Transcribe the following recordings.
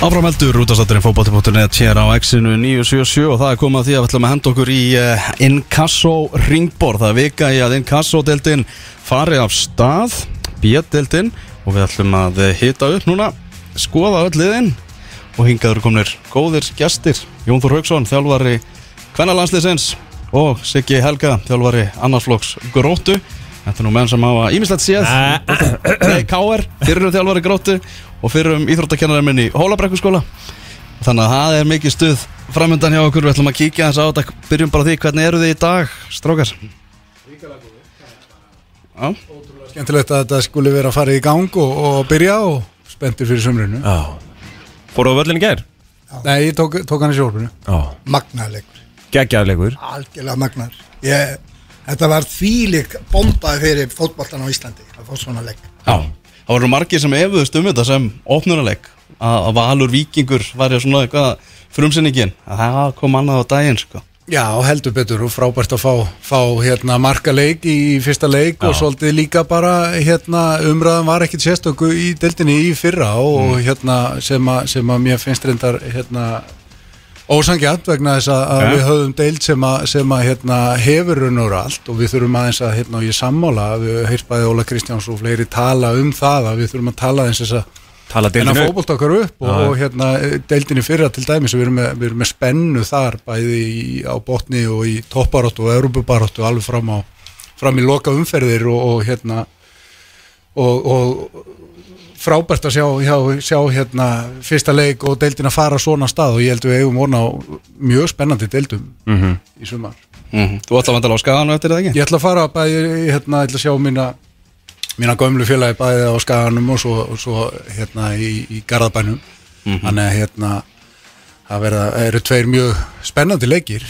Áframheldur útastátturinn fókbóti.net hér á X-inu 977 og það er komað því að við ætlum að henda okkur í uh, Inkasso ringborð. Það er vika í að Inkasso-deltinn fari af stað, B-deltinn og við ætlum að uh, hita upp núna, skoða öll liðinn og hingaður komnir góðir gestir. Jón Þór Haugsson, þjálfari Kvennalandsliðsins og Siggi Helga, þjálfari annarsflokks Gróttu. Þetta er nú menn sem hafa ímislegt séð K.R. Fyrir um þjálfari gróttu Og fyrir um íþróttakennarinn minn í Hólabrekkuskóla. Þannig að það er mikið stuð Framöndan hjá okkur, við ætlum að kíkja þess þetta. Byrjum bara því, hvernig eru þið í dag, strókar? Já, Skemmtilegt að þetta skulle vera að fara í gang og, og byrja og spenntir fyrir sömrinu. Fóru á völlin í gær? Nei, ég tók, tók hann í sjálfinu. Já. Magnaðleikur, Geggjaðleikur algjörlega magnaður. Ég, þetta var þvílik bombaði fyrir fótboltan á Íslandi að fá svona leik. Já Það voru margir sem efuðust um þetta sem opnunarleik að Valur Víkingur væri svona eitthvað frumsinningin að það kom annað á daginn sko. Já, heldur betur og frábært að fá, fá hérna, marka leik í fyrsta leik og svolítið líka bara hérna, umræðan var ekkit sérstöku í deildinni í fyrra og hérna, sem, að, sem að mér finnst reyndar hérna, ósangjant vegna þess að, að Ja. við höfum deild sem að, sem að hérna, hefur raun og allt og við þurfum aðeins að hérna, og ég sammála að við heilt bæði Óla Kristjáns og fleiri tala um það að við þurfum að tala eins þess að Tala en að deildinu fótbolt okkar upp og, og hérna deildinni fyrra til dæmis við erum með, við erum með spennu þar bæði í, á botni og í topparóttu og európubaróttu alveg fram á fram í loka umferðir og, og hérna og, og frábært að sjá, sjá, sjá hérna fyrsta leik og deildin að fara svona stað og ég held við eigum vona á mjög spennandi deildum Mhm. í sumar. Mm Þú ætla að vandala á skaganu eftir það ekki? Ég ætla að fara bæði, hérna, að sjá mína mína gömlu félagi bæði á skaganum og svo, og svo hérna í, í Garðabænum. Þannig að hérna það verða, eru tveir mjög spennandi leikir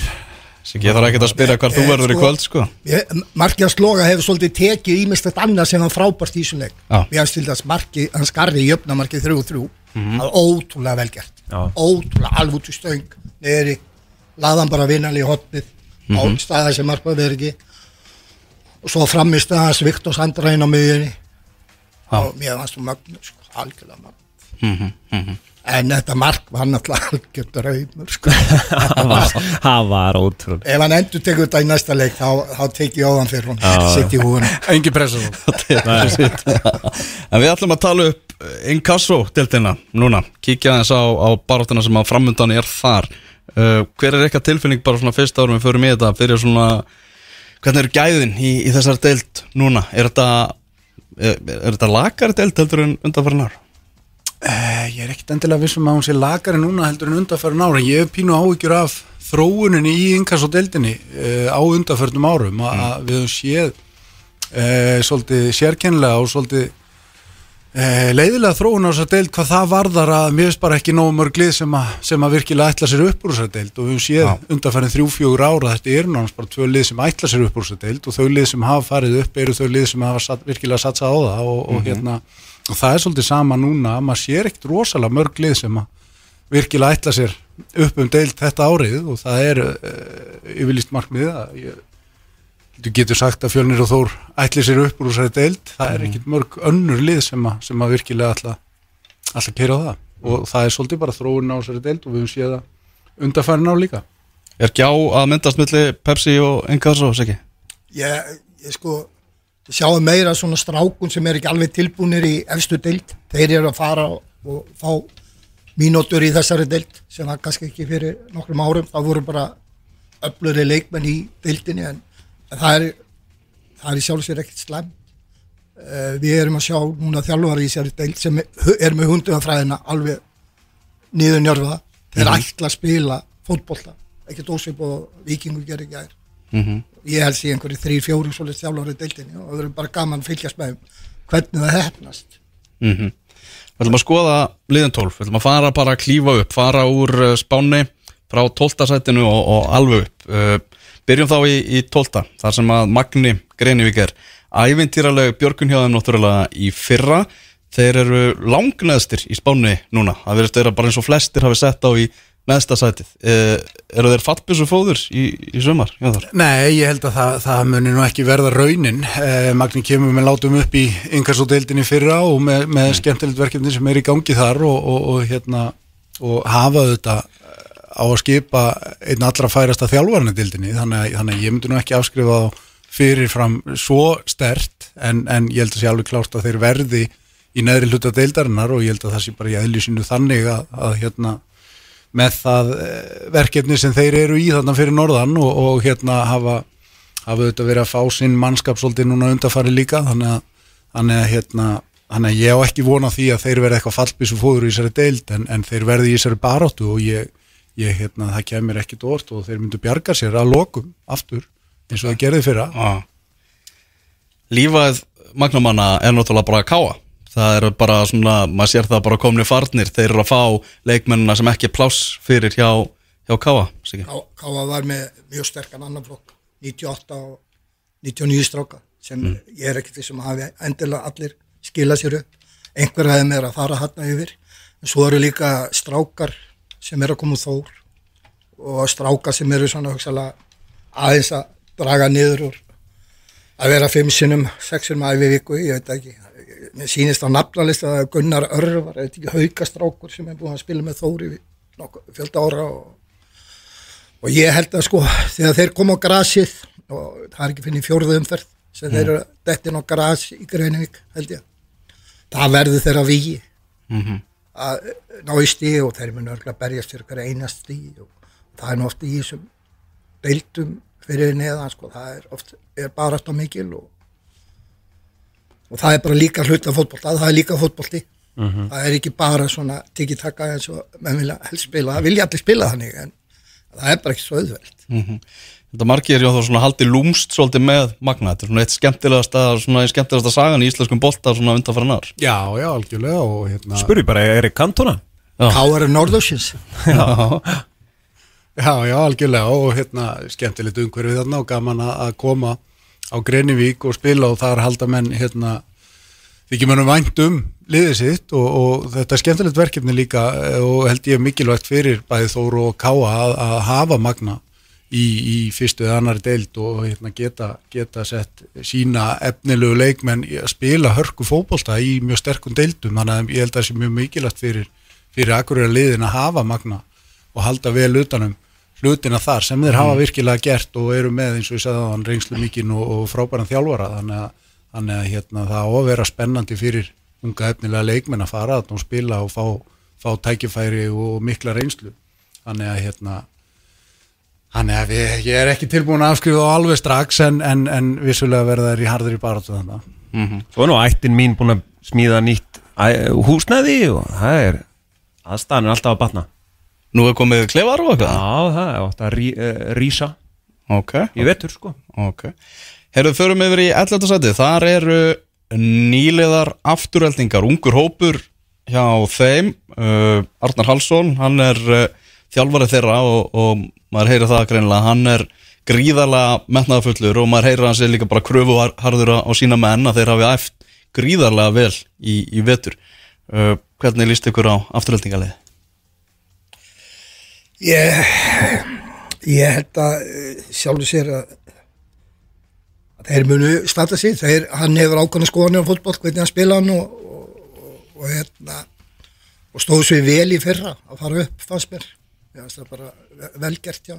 ég þarf ekki að spyrja hvar þú Eh, verður í sko- kvöld sko. Markið Sloga hefur svolítið tekið ímestegt annað sem hann frábært í þessum leik. Já. við hans til þess markið, hans garri í jöfnamarkið 3-3 það var ótrúlega velgert Já. ótrúlega alveg út í stöng neyri, laðan bara vinnali í hotnið á staða sem markað verið ekki. Og svo framist hans Viktor Sandræn á miðjunni. Og mér fannst þú mögnu sko, algjörlega mögnu en þetta mark var náttúrulega algjör draumur sko. Það var- ótrúlega ef hann endur tekur þetta í næsta leik þá, þá tek ég þann fyrir hún sitt í húinu Engi pressa En við ætlum að tala upp Inkasso deltina núna, kíkja þess á, á baróttina sem að framundan er þar. Uh, Hver er eitthvað tilfinning bara svona fyrst árum við förum í þetta? Fyrir svona hvernig eru gæðin í, í þessar deild núna? Er þetta er, er þetta lakar deild heldur en undanfærin ár? Eh, Ég er ekkit endilega vissum að hún sé lagari núna heldur en undarfærin ára. Ég hef pínu áhyggjur af þróunin í yngas og deildinni uh, á undarfærnum árum að að við höfum séð uh, svolítið sérkennilega og svolítið uh, leiðilega þróun á þessar deild hvað það varðar að mér finnst bara ekki nógu mörg lið sem sem að virkilega ætla sér upp úr þessar deild og við höfum séð Já. undarfærin þrjú, fjögur ára þetta eru náttúrulega bara tvö lið sem ætla sér upp úr þessar deild og þau lið sem hafa farið upp eru þau lið sem hafa satt, virkilega satsað á það og, og hérna og það er svolítið sama núna að maður sér ekkert rosalega mörg lið sem að virkilega ætla sér upp um deild þetta árið og það er uh, yfirlýst markmið að ég, þú getur sagt að fjölnir og þór ætli sér upp úr þessari deild. Það er ekkert mörg önnur lið sem að, sem að virkilega ætla ætla að keira á það. Og það er svolítið bara þróun á þessari deild og við höfum séð það undarfærin á líka. Er gjá að myndast milli Pepsi og Inkasso, Siggi? ég, ég sko ég sjáum meira svona strákun sem er ekki alveg tilbúinir í efstu deild. Þeir eru að fara og fá mínútur í þessari deild sem var kannski ekki fyrir nokkrum árum. Það voru bara öfluri leikmenn í deildinni en það er það er í sjálf sér ekkert slæm uh, við erum að sjá núna þjálfari í þessari deild sem er með hundunafræðina alveg niður njörða þeir ætla að spila fótbolta. Ekkert ósip og vikingur gerir ekki ær Mm ég held því einhverju þrý, fjóri svolítið þjálfari í deildinni og það er bara gaman fylgjast með hvernig það hefnast Mm Við ætlum að skoða liðin 12 Við ætlum að fara bara að klífa upp Fara úr uh, spáni frá 12. sætinu og, og alveg upp uh, Byrjum þá í, í 12. Þar sem að Magni Greinivík er Ævintýraleg Björgun hjá þeim náttúrulega í fyrra Þeir eru langneðstir í spáni núna Það verðist vera bara eins og flestir hafi sett á í neðsta sætið uh, Eru þeir fattbissu fóður í, í þar. Nei, ég held að það, það muni nú ekki verða raunin. Eh, Magni kemur með látum upp í yngarsódeildinni fyrra og með, með skemmtilegt verkefni sem er í gangi þar og, og, og hérna og hafa þetta á að skipa einn allra færasta þjálfarni dildinni þannig þannig að ég myndi nú ekki afskrifa þá fyrirfram svo stert en, en ég held að sé alveg klárt að þeir verði í neðri hluta deildarinnar og ég held að það sé bara í eðlísinu þannig að, að hérna með það eh, verkefni sem þeir eru í þarna fyrir norðan og, og hérna hafa, hafa auðvitað verið að fá sinn mannskap svolítið núna undarfari líka þannig að, þannig að hérna þannig að ég á ekki vona því að þeir verði eitthvað fallbísu fóður í þessari deild en, en þeir verði í þessari baróttu og ég, ég hérna, það kemur ekkit orð og þeir myndu bjarga sér að lokum aftur eins og það gerði fyrra Já. Lífað magnamanna er náttúrulega bara að káa Það er bara svona, maður sér það bara komni farnir. Þeir eru að fá leikmennina sem ekki er pláss fyrir hjá, hjá káa Káa var með mjög sterkan annan flokk 98 og 99 stráka sem ég er ekkert sem hafi endilega allir skilað sér upp. Einhver hefði með að fara hann yfir. En svo eru líka strákar sem eru að koma úr þór og strákar sem eru svona aðeins að draga niður úr að vera fimm sinnum, sex sinnum æfi viku, ég veit ekki. Mér sýnist á nafnalist að Gunnar Örvar þetta ekki haukastrákur sem er búin að spila með þóri fjölda ára og og ég held að sko þegar þeir koma á grasið og það er ekki fyrir fjórðu umferð sem þeir eru dettin á gras í Greinivík held ég það verður þeirra vígi. Að ná í stíð og þeir munu örgulega berjast fyrir einast stíð og það er oft í þessum deildum fyrir neðan sko. Það er oft er bara aftur mikil og og það er bara líka hluta fótbolta það er líka fótbolti. Það er ekki bara svona tikið taka eins og menn vilja helst spila, það vilja allir spila þannig en það er bara ekki svo auðveld Þetta margir er já þá svona haldi lúmst svolítið með magna. Þetta er svona eitt skemmtilegasta, svona eitt skemmtilegasta sagan í íslenskum bolta svona undanfæra nár Já, já, algjörlega og hérna Spurði bara, er ekki kantona? Káar er Norðursins. Já, já, algjörlega og hérna skemmtilegt umhverfið þarna og gaman að koma á Grenivík og spila og þar halda menn hérna þykir mennum vænt um liðið sitt og, og þetta er skemmtilegt verkefni líka eh, og held ég mikilvægt fyrir bæði Þóru og Káa að, að hafa magna í, í fyrstu eða annari deild og hérna geta, geta sett sína efnilegu leikmenn að spila hörku fótbolta í mjög sterkum deildum. Þannig að ég held að það sé mjög mikilvægt fyrir, fyrir akkurir liðin að hafa magna og halda vel utanum hlutina þar sem þeir hafa virkilega gert og eru með eins og ég sagði á hann reynslu mikinn og, og frábæran þjálfara. Þannig að, þannig að hérna, það á að vera spennandi fyrir unga efnilega leikmenn að fara að spila og fá, fá tækifæri og mikla reynslu. Þannig að hérna þannig að við, ég er ekki tilbúin að afskrifa á alveg strax en, en, en vissulega verða þeir í harður í baráttu þannig Svo er nú ættin mín búin að smíða nýtt húsnæði og það er aðstæðan er alltaf að batna Nú er komið klefar og Já, eitthvað það er átt að rí, uh, rísa. Ok, í vetur sko. Ok. Herðu, förum yfir í 11. sæti Þar eru nýleðar afturöldingar, ungur hópur hjá þeim. Uh, Arnar Halsson, hann er uh, þjálfari þeirra og, og maður heyrir það greinilega, hann er gríðarlega metnaðafullur og maður heyrir hann sér líka bara kröfu harður á sína menn að þeir hafi æft gríðarlega vel í, í vetur. Uh, Hvernig líst ykkur á afturöldingarlið? Ég, ég held að eh, sjálfur sér að, að þeir munu starta sig. Þeir, hann hefur ákvæmna skoðanir á fótboll hvernig hann spila hann og, og, og, hérna, og stóð svo vel í fyrra að fara upp fannst mér. Það er bara velgert já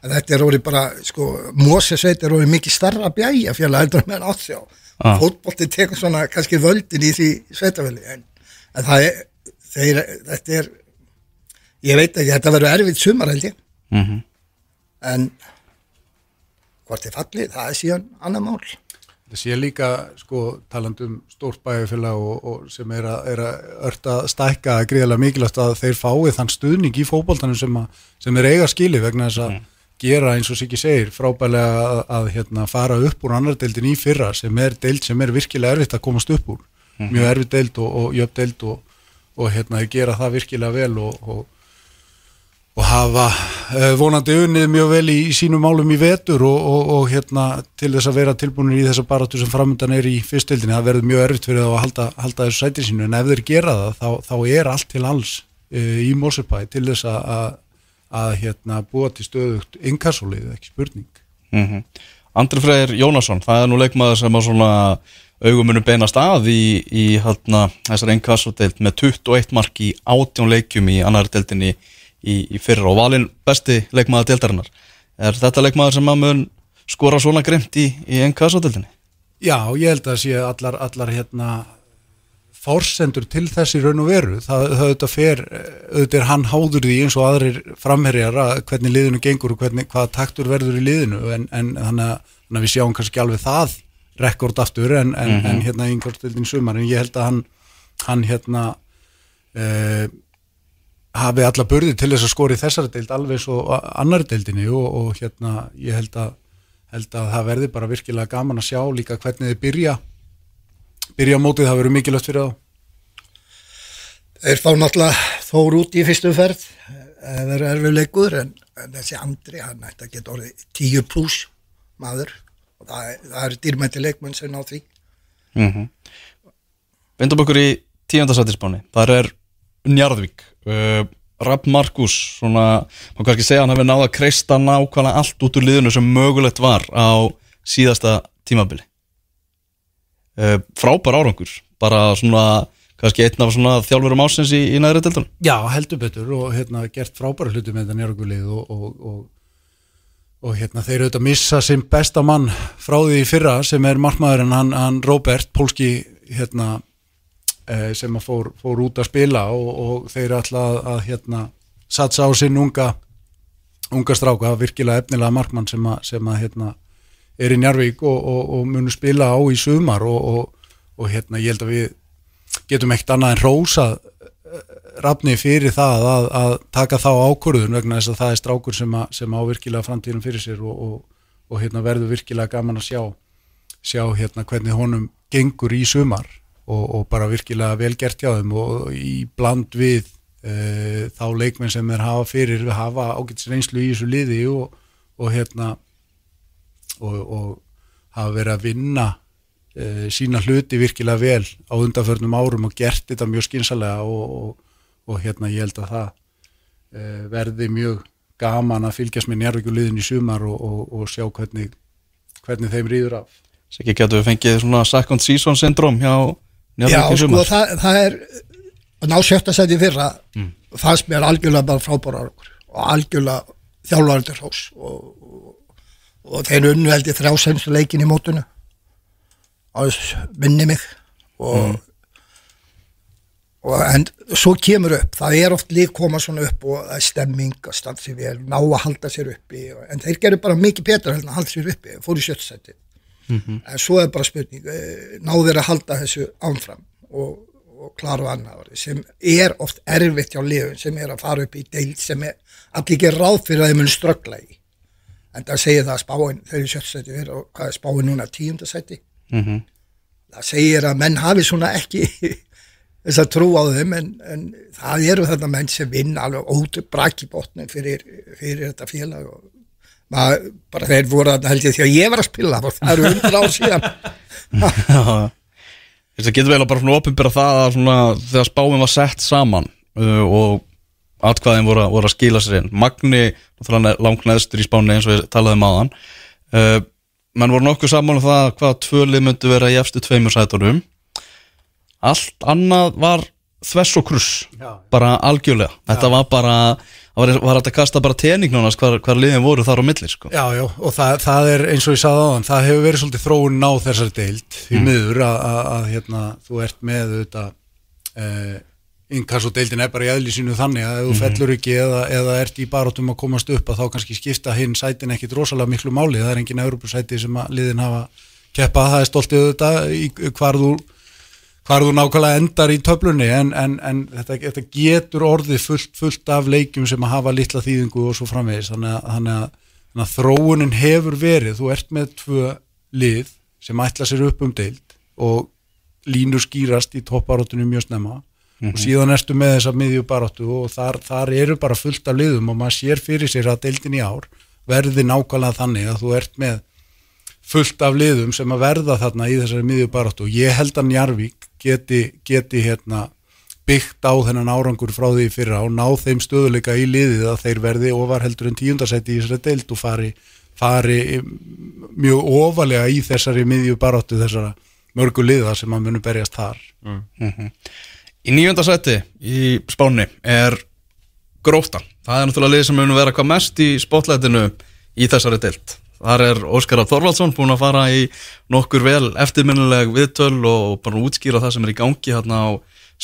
en þetta er orðið bara sko, Mósesveit er orðið mikið starra bjæja fjöla heldur með átt sjá Ah. fótbolti tekur svona kannski völdin í því sveitaveli en, en er þeir, þetta er ég veit ekki, þetta verður erfitt sumar held ég. Mm -hmm. en hvort þið fallið, það er síðan annar mál. Það sé líka sko talandum stórt bæjarfélag og, og sem er að, er að örta stækka að gríðarlega mikilvægt að þeir fái þann stuðning í fótboltanum sem, að, sem er eiga skili vegna þess að gera eins og Siggi segir frábælega að, að hérna, fara upp úr annar deildin í fyrra sem er deild sem er virkilega erfitt að komast upp úr. Mjög erfitt deild og, og jöfn deild og, og hérna gera það virkilega vel og, og hafa uh, vonandi unnið mjög vel í, í sínum málum í vetur og, og, og hérna til þess að vera tilbúinir í þessa baráttu sem framöndan er í fyrstildinni, það verður mjög erfitt fyrir þá að halda, halda þessu sæti sínu, en ef þeir gera það þá, þá er allt til alls uh, í Mórsepæ til þess að, að, að hérna, búa til stöðugt inkassólið, ekki spurning. Mm Andri Freyr Jónasson, það er nú leikmaður sem að svona augumunum beinast að í, í hérna, þessar ennkassadeild með 21 mark í 18 leikjum í annar deildinni í, í fyrra og valinn besti leikmaður deildarinnar er þetta leikmaður sem að mun skora svona grimt í, í ennkassadeildinni? Já, ég held að sé allar, allar hérna fórsendur til þessi raun og veru það, auðvitað fer, auðvitað er hann háður því eins og aðrir framherjar að hvernig liðinu gengur og hvernig, hvaða taktur verður í liðinu en, en þannig að, við sjáum kannski alveg það rekord aftur en, en, mm -hmm. en hérna yngvartildin sumar en ég held að hann, hann hérna eh, hafi alla börði til þess að skori þessari deild alveg svo annari deildinni og, og hérna ég held að, held að það verði bara virkilega gaman að sjá líka hvernig þið byrja byrja á mótið, það verður mikilvægt fyrir þá. Þeir fá náttúrulega þór út í fyrstu ferð það verður erfið leikur en, en þessi andri, hann ætti að geta orðið 10 pluss maður og það, það er dýrmætti leikmenn sem ná því. Mm -hmm. Vindum okkur í tíundarsættisbáni þar er Njarðvík. Uh, Rapp Markus svona, maður kannski segja hann hefur náða að kreista nákvæmlega allt út úr liðinu sem mögulegt var á síðasta tímabili. Uh, frábær árangur bara svona kannski einn af svona þjálfurum ásins í, í næri deltunum Já, heldur betur og hérna gert frábæra hluti með þetta njárgulið og, og, og, og hérna þeir auðvitað missa sem besta mann frá því fyrra sem er markmaðurinn hann, hann Robert, pólski hérna eh, sem að fór, fór út að spila og þeir alltaf að hérna satsa á sinn unga unga stráka, virkilega efnilega markmann sem að, sem að hérna er í Njarvík og munu spila á í sumar og hérna ég held að við getum ekkert annað en rósað rafni fyrir það að, að taka þá ákvörðun vegna þess að það er strákur sem, að, sem á virkilega framtíðum fyrir sér og, og, og hérna, verður virkilega gaman að sjá, sjá hérna, hvernig honum gengur í sumar og, og bara virkilega velgert hjá þeim og í bland við e, þá leikmenn sem þeir hafa fyrir hafa ágætis reynslu í þessu liði og hérna og hafa verið að vinna e, sína hluti virkilega vel á undanförnum árum og gert þetta mjög skynsalega og, og, og hérna ég held að það e, verði mjög gaman að fylgjast með njárvíkuliðin í sumar og, og sjá hvernig, hvernig þeim rýður af. Sækki getur við fengið svona second season syndrom hjá? Já, sko það, það er að ná sjötta seti fyrra mm. fannst mér algjörlega bara frábárar og algjörlega þjálfvarður hós og þeir unnu held ég þrjá semstu leikin í mótunu minni mig og, mm. og en svo kemur upp, það er oft lík koma svona upp og það er stemming að standa sér vel, ná að halda sér uppi en þeir gerur bara mikið betur en að halda sér uppi fóru sjötsæti mm -hmm. en svo er bara spurning, eh, ná þeir að halda þessu ánfram og, og klara annar sem er oft erfitt hjá liðun sem er að fara upp í deil sem er allir ekki ráð fyrir að þeir munu ströggla í en það segir það að spáin þau eru sjötsæti og hvað er spáin núna tíundasæti mm -hmm. það segir að menn hafi svona ekki þess að trú á þeim en, en það eru þetta menn sem vinn alveg botni fyrir, fyrir þetta félag og maður, bara þeir voru að held ég því að ég var að spila það eru hundra ár síðan. Það getur vel að bara svona ofinbæra það að svona þegar spáin var sett saman uh, og atkvæðin voru, voru að skila sér inn. Magni, langt neðstur í spáni eins og við talaðum á hann uh, menn voru nokkuð saman um það hvaða tvölið myndi vera í efstu tveimur sætunum. Allt annað var þvess og kruss já. bara algjörlega, þetta já. var bara var, var þetta að kasta bara tening nánast hvar, hvar liðin voru þar á milli sko. Já, já, og það, það er eins og ég sagði á þann það hefur verið svolítið þróun á þessari deild því mm. miður að, að, að hérna, þú ert með þetta eh, inkassodeildin er bara í aðlið sínu þannig að ef þú mm fellur ekki eða, eða ert í barátum að komast upp að þá kannski skipta hinn sætin ekkit rosalega miklu máli það er engin Európa-sæti sem að liðin hafa keppað, það er stoltið auðvitað í hvar þú, hvar þú nákvæmlega endar í töflunni en, en, en þetta, þetta getur orðið fullt, fullt af leikjum sem að hafa litla þýðingu og svo framvegis þannig að, þannig að, þannig að þróunin hefur verið, þú ert með tvö lið sem ætla sér upp um deild og línur skýrast í topparótunum mjög snemma mm -hmm. og síðan erstu með þessa miðjubaróttu og þar, þar eru bara fullt af liðum og maður sér fyrir sér að deildin í ár verði nákvæmlega þannig að þú ert með fullt af liðum sem að verða þarna í þessari miðjubaróttu og ég held að Njarvík geti, geti hérna, byggt á þennan árangur frá því fyrra og ná þeim stöðuleika í liðið að þeir verði ofar heldur en tíundarsæti í þessari deild og fari, fari mjög ofalega í þessari miðjubaróttu þessara mörgu liða sem að munu berjast þar Í nýjönda seti í spáni er gróftan. Það er náttúrulega lið sem mun vera hvað mest í spotlætinu í þessari deilt. Þar er Óskar Þorvaldsson búin að fara í nokkur vel eftirminnileg viðtöl og bara útskýra það sem er í gangi hérna á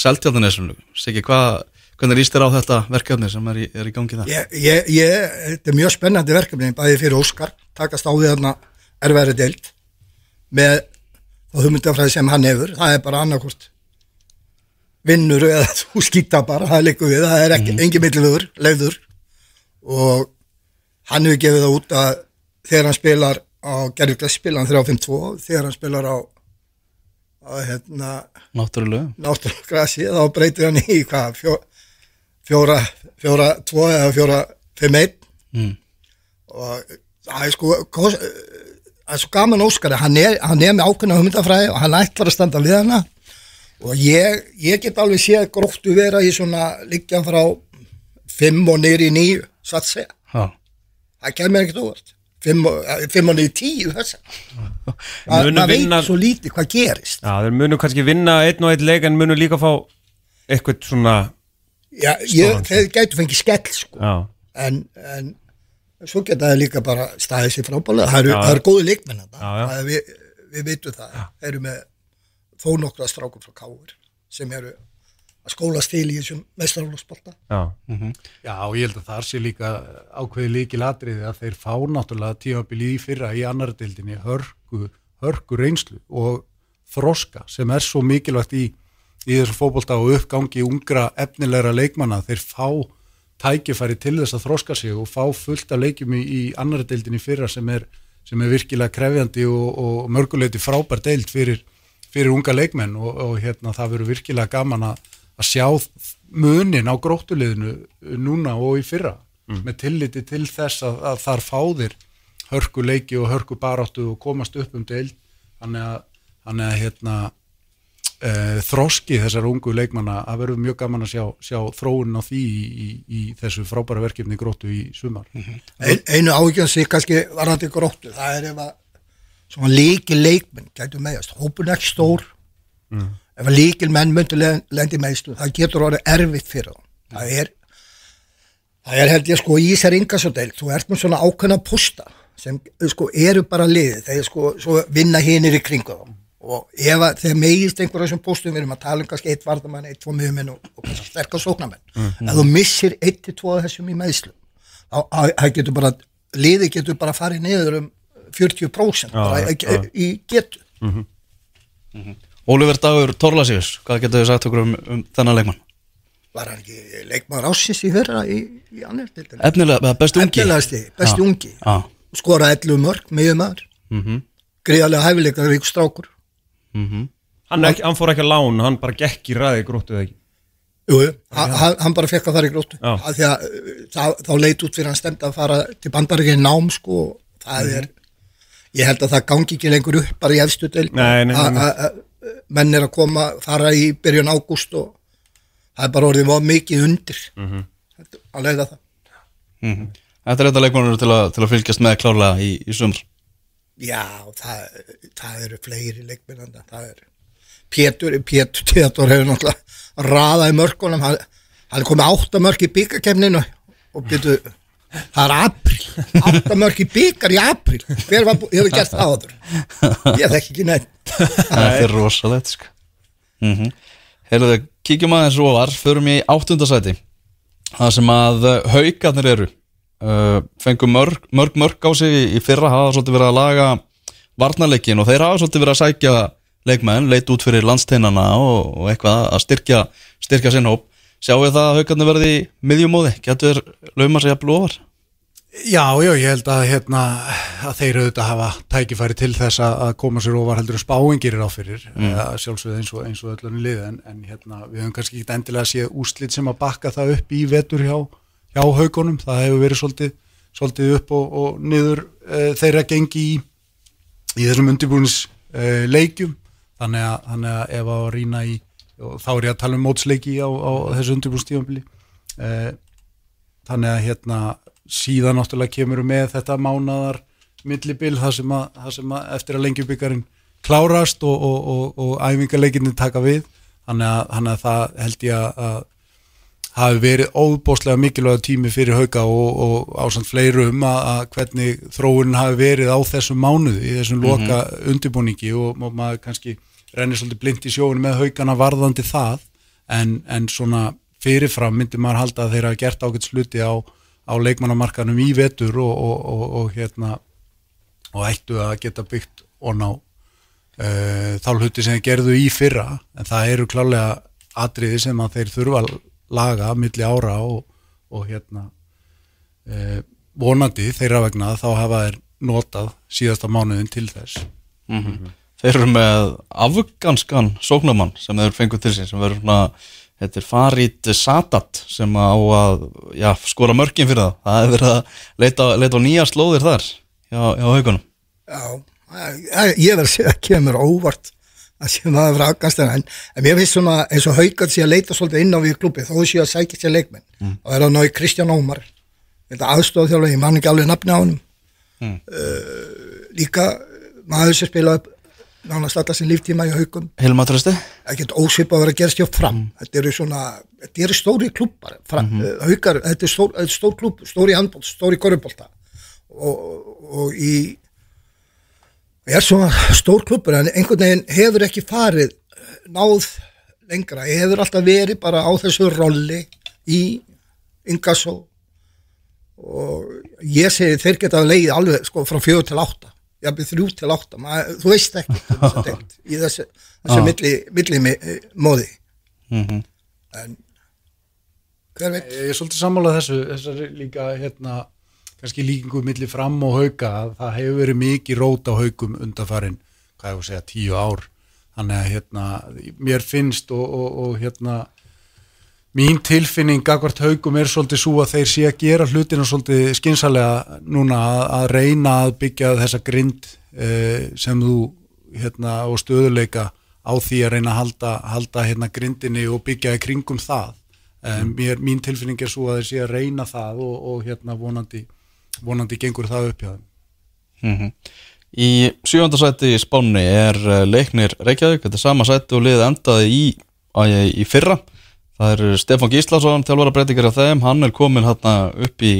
Seltjarnanesunu. Siggi, hvað, hvernig rýst þér á þetta verkefni sem er í, er í gangi það? Ég, ég, ég, þetta er mjög spennandi verkefni bæði fyrir Óskar, takast á því þarna erfæri deild með þá hugmyndafræði sem hann hefur það er bara annarkort vinnur eða þú skýta bara það er líka við, það er ekki, engin millilegur leiður og hann hefur gefið það út að þegar hann spilar á gerðuglega spila hann 3-5-2 þegar hann spilar á, á hérna, náttúrulega. Grasi, þá breytir hann í hvað 4-2 eða 4-5-1 mm. og það er sko það er svo gaman óskari hann er, hann er með ákveðna humundafræði og hann ætlar að standa við hana. Og ég, ég get alveg séð gróttu vera í svona líkjan frá 5 og neyri í 9 satsi það kemur ekkert úr 5 og eh, 9, 10 maður veit svo lítið hvað gerist. Já, þeir munu kannski vinna einn og einn leik en munu líka fá eitthvað svona já, ég, þeir gætu fengið skell sko. en, en svo geta þeir líka bara staðið sér frábæla það eru er góði leikmenn við, við veitum það. Þeir eru með þó nokkra strákum frá káur sem eru að skólast til í þessum mestrarlóksbolta já, Já, og ég held að það sé líka ákveði líkil atriði að þeir fá náttúrulega tímabili í fyrra í annar deildinni hörku, hörku reynslu og þroska sem er svo mikilvægt í, í þessu fótbolta og uppgangi ungra efnilegra leikmanna þeir fá tækifæri til þess að þroska sig og fá fullt af leikjum í, í annar deildinni í fyrra sem er, sem er virkilega krefjandi og, og mörguleiti frábær deild fyrir, fyrir unga leikmenn og, og hérna það verður virkilega gaman að, að sjá munin á gróttuliðinu núna og í fyrra með tilliti til þess að, að þar fáðir hörku leiki og hörku baráttu og komast upp um deild. Þannig að, þannig að hérna, e, þroski þessar ungu leikmanna að verður mjög gaman að sjá, sjá þróun á því í, í, í þessu frábæra verkefni gróttu í sumar. Ein, einu sig kannski varðandi gróttu það er ef að svona líkil leikmenn gætu meðast, hópun ekki stór ef að líkil menn myndu lendi meðstu, það getur orðið erfitt fyrir þá. Það er það er held ég sko í þessar yngasodeild þú ert með svona ákveðna posta sem sko eru bara liðið þegar sko svo vinna hinir í kringu þá. Og ef að þegar megist einhverjum þessum postum við erum að tala um kannski eitt vardamann, eitt tvo miðumenn og, og kannski sterkar sóknarmenn. Ef þú missir eitt til tvo af þessum í meðslu þá að- það getur bara liðið getur bara farið niður um 40% bara já, í, já. í getu Ólífer Dagur Torlasíus, hvað getur þið sagt okkur um, um þennan leikmann? var hann ekki leikmaður ásins í fyrra í, í annar dildinni Efnilega, eða besti ungi? Efnilegasti, besti Já. ungi. Já, skora 11 mörg, miðjumæður mhm, gríðarlega hæfileikar rík strákur mhm. Hann, ekki, hann fór ekki að lán hann bara gekk í ræði gróttu eða ekki? Jú, hann, hann- bara fekk að fara í gróttu. Uh, þá leit út fyrir hann stemd að fara til bandaríkinn nám sko, og það er ég held að það gangi ekki lengur upp bara í efstu deild. Nei, nei, nei, að- að- að menn er að koma, fara í byrjun ágúst og það er bara orðið mikið undir. Mhm. Þetta- að leiða það. Mhm. Þetta er þetta leikmannur til, að- til að fylgjast með klárlega í, í sumr Já, það, það eru fleiri leikmennanda, það er Pétur, Pétur Teator hefur náttúrulega raðað í mörkunum, hann, hann er komið átta mörk í byggarkemninu og byrju, það er april, átta mörk í byggar í april, hver hefur gert það áður? Ég þekki ekki neitt. Þetta er rosalegt sko. mm -hmm. Heyrðu, kíkjum aðeins ofar Förum í áttundasæti Það sem að uh, haugarnir eru uh, Fengum mörg, mörg mörg á sig í fyrra Hafa svolítið verið að laga Varnarleikin og þeir hafa svolítið verið að sækja Leikmenn, leit út fyrir landsteinana Og, og eitthvað að styrkja Styrkja sinn hóp Sjáu það að haugarnir verði í miðjumóði Getur lauma sig að blófar Já, já, ég held að, hérna, að þeir auðvitað hafa tækifæri til þess að koma sér ofar heldur en spáingir er á fyrir, mm. sjálfsögð eins og, og öllunni lið, en, en hérna, við höfum kannski ekki endilega séð úslit sem að bakka það upp í vetur hjá, hjá haugunum, það hefur verið svolítið, svolítið upp og, og niður e, þeirra gengi í, í þessum undirbúins e, þannig þannig að ef að rýna í, og þá er ég að tala um mótsleiki á, á þessu undirbúinstífambili, e, þannig að hérna síðan náttúrulega kemur með þetta mánadar millibil það sem að, það sem að eftir að lengjubikarin klárast og, og, og, og æfingarleikinni taka við. Þannig að, þannig að það held ég að, að hafi verið óbóðslega mikilvæg tími fyrir hauka og, og ásand fleirum að, að hvernig þróunin hafi verið á þessum mánuði, í þessum loka undirbúningi og, og maður kannski rennir svolítið blind í sjóinu með haukana varðandi það en, en svona fyrirfram myndi maður halda að þeirra gert ágætt sluti á, á leikmannamarkanum í vetur og, og, og, hérna og ættu að geta byggt og ná uh, þá hluti sem þeir gerðu í fyrra. En það eru klálega atriði sem að þeir þurfa að laga milli ára og, hérna uh, vonandi þeirra vegna þá hafa þeir notað síðasta mánuðin til þess Þeir eru með afganskan sóknumann sem þeir fengu til sín sem verður svona, þetta er Farid Sadat sem á að já, skora mörkin fyrir það. Það hefur verið að leita, leita á nýja slóðir þar hjá, hjá haugunum. Já, ég- ég verð að segja að kemur óvart að sé maður frá afgangstæðan en, en mér finnst svona eins og haugat sé að leita svolítið inn á við klubbi þó sé að sækja sér leikmenn og er að ná í Kristján Ómar þetta aðstofa þjálfur, ég man ekki alveg nafni á honum Mm. uh, líka maður sem spilaði nánast alltaf sem líftíma í haugum Hilma Trösti? ekkert ósvip að vera að gerast hjá fram. Þetta eru svona, þetta eru stóri klubbar fram, mm þetta er stór, þetta er stór klubb stóri handbólt, stóri korfbólta og, og í er svona stór klubbur en einhvern veginn hefur ekki farið eh, náð lengra, hefur alltaf verið bara á þessu rolli í Ingasso og ég segi þeir geta leið alveg sko frá fjögur til átta jafnir þrjú til átta, maður, þú veist ekki þessa deild, í þessu, þessu milli, milli mi- móði. Mm en hver veit? Ég er svolítið sammálað þessu, þessari líka hérna, kannski líkingu milli fram og hauka að það hefur verið mikið rót á haukum undanfarin, hvað ég að segja, tíu ár. Þannig að hérna mér finnst og, og, og hérna mín tilfinning gagvart haugum er svolítið svo að þeir sé að gera hlutina svolítið skynsalega núna að, að reyna að byggja þessa grind eh, sem þú hérna og stöðuleika á því að reyna að halda, halda hérna grindinni og byggja í kringum það. En mér, mín tilfinning er svo að þeir sé að reyna það og, og hérna vonandi vonandi gengur það upp hjá þeim. -hmm. Í sjönda sæti í Spáni er eh, leiknir Reykjavík, þetta er sama sæti og liðið endaði í, í fyrra það er Stefán Gíslason, þjálfara breytingar af þeim, hann er komin hérna upp í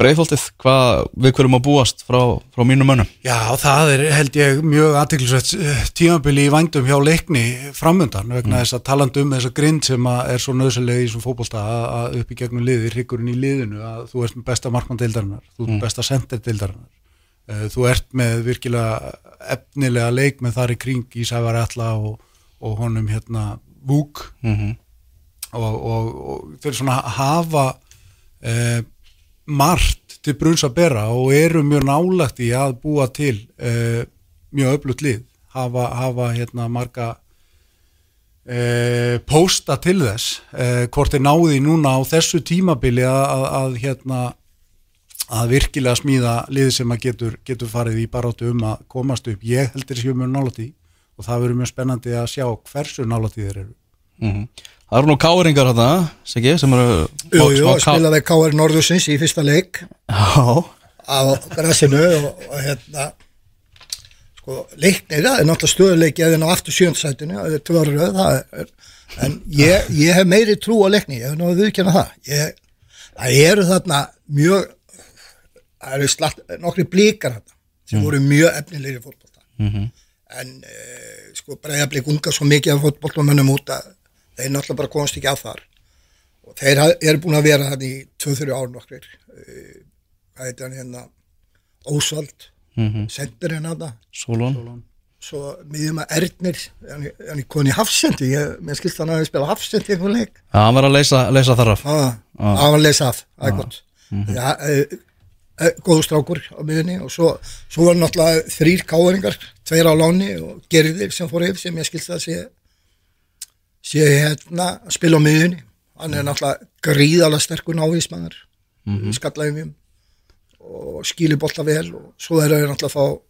breyðholtið, hvað við hverjum að búast frá, frá mínum mönnum? Já, það er held ég mjög aðteklisvægt tímabili í vændum hjá leikni framöndan vegna þess að talandi um þessa grind sem að er svo nöðsynlega í svona fótbolta að, upp í gegnum liði, hrygurinn í liðinu að þú ert með besta markmann-deildarinnar, þú ert með besta center-deildarinnar Eh, þú ert með virkilega efnilega leik með þar í kring í Sævar Alla og, og honum hérna Vúk mm -hmm. Og, og, og þeir svona hafa eh, margt til bruns að bera og eru mjög nálagt í að búa til eh, mjög öflugt lið. Hafa, hafa hérna marga eh, pósta til þess eh, hvort þeir náði núna á þessu tímabili að, að, að hérna að virkilega smíða lið sem að getur, getur farið í baróttu um að komast upp. Ég heldur séu mjög nálægt í og það verður mjög spennandi að sjá hversu nálægt í þeir eru Það eru nú káringar hérna, Siggi, sem eru Jú, jú, smá að spila við K.R. Norðursins í fyrsta leik Já, á græsinu og, og hérna sko, leiknir það er náttúrulega stöðuleiki eða á aftur sjöndasætinu, það er tvörröð það er, en ég, ég hef meiri trú á leikni, ég hef náðu viðkjanna það ég, það eru þarna mjög það eru slatt, nokkri blíkar þarna sem voru mjög efnilegri fótbolta Mhm. en eh, sko bregðarblik unga svo mikið af fótboltamönnum út að þeir náttúrulega bara komast ekki að þar. Og þeir eru búin að vera hann í 2-3 ár nokkrir. Eh, hvað heitir hann hérna? Ósvald, Mhm. sendir hann að Solon. Svo miðjum að Ernir hann hann er koni í hafsendi ég, mér skilst hann að hann spila hafsendi í einhvern leik. Já, hann var að leysa, leysa þar af. Að hann var að lesa af, það er gott. Ja, e, e, góðu strákur á miðjunni. Og svo, svo var náttúrulega þrýr káðringar, tveir á láni og gerðir sem fór yfir sem ég skilst að sé sé hérna að spila á miðjunni hann er náttúrulega gríðalega sterkur návísmannar mm -hmm. skallaðum og skýli bolta vel og svo er það náttúrulega að fá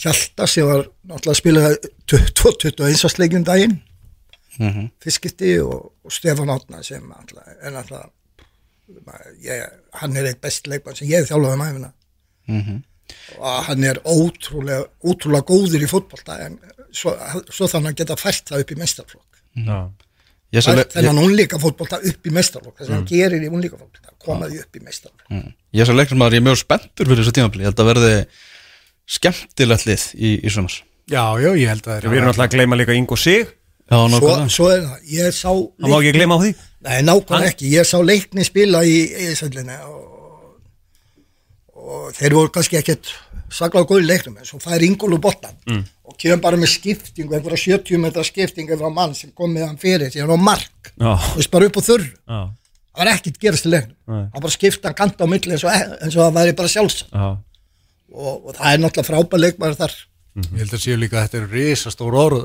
Hjalta sem var náttúrulega að spila 21. leikjum daginn Mhm. fiskitti og, og Stefán Átna sem náttúrulega er náttúrulega ég, hann er eitt best leikmann sem ég hef þjálfað um æfina Mhm. Og hann er ótrúlega, ótrúlega góður í fótbolta en svo, svo þannig að hann geta fært það upp í mestarflokk Já. Ég sá le- þennan unlíka fótbolta upp í mestarflokk þess að hann gerir í unlíka fótbolta koma því upp í mestarflokk Mm. Ég sem leiknismæður, ég er mjög spenntur fyrir þessu tímabili Ég held að verði skemmtilegt lið í, í sumar. Já, já, ég held að Við erum alltaf að gleyma líka Ingo Sig. Já, svo, svo er það, ég sá Það má ekki gleyma á því? Nei, nákvæmlega ekki, ég sá leikni spila í eðisöldinni og, þeir voru kannski ekkert saklega góði leiknum en svo fær Ingólu boltan mm. og kemur bara með skiptingu, einhverja 70 metra skiptingu frá mann sem kom með hann fyrir síðan á mark, Já. og þess bara upp á þurr Já. það var ekkert gerast í leiknum Nei. hann bara skipta hann kanta á milli eins og, eins og það væri bara sjálfsagt Já. og, og það er náttúrulega frábær leikmæður þar Ég held að séu líka að þetta er risastór orð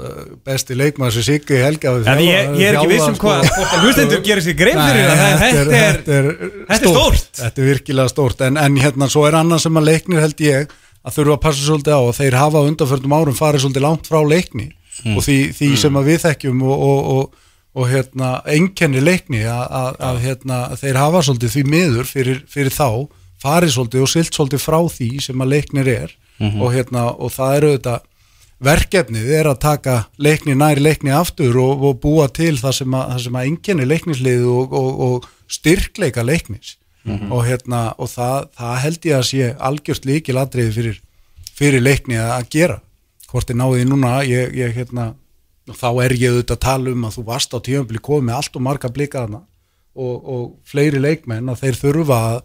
besti leikmaður sem Siggi Helga hafi En ég, ég er ekki viss um þjálfað, hvað sko. hvort að Hlustendur gerir sér grein fyrir það en Þetta er, þetta er, þetta er stórt. Þetta er virkilega stórt. En, en hérna svo er annað sem að leiknir held ég að þurfa að passa svolítið á og þeir hafa á undanförnum árum farið svolítið langt frá leikni. Og því, því sem að við þekkjum og, og, og, og hérna einkenni leikni að, að, að hérna, þeir hafa svolítið því miður fyrir, fyrir þá farið svolítið og silt svolítið frá því sem að leiknir er og, hérna, og það eru þetta verkefnið er að taka leikni nær leikni aftur og, og búa til það sem að, það sem að enginni leiknislið og, og, og styrkleika leiknis. Og, hérna, og það, það held ég að sé algjört líkil atriði fyrir, fyrir leikni að, gera. Hvort er náðið núna ég, ég, hérna, þá er ég auðvitað að tala um að þú varst á tíðanbili komið með allt og marga blikaðana og, og fleiri leikmenn að þeir þurfa að,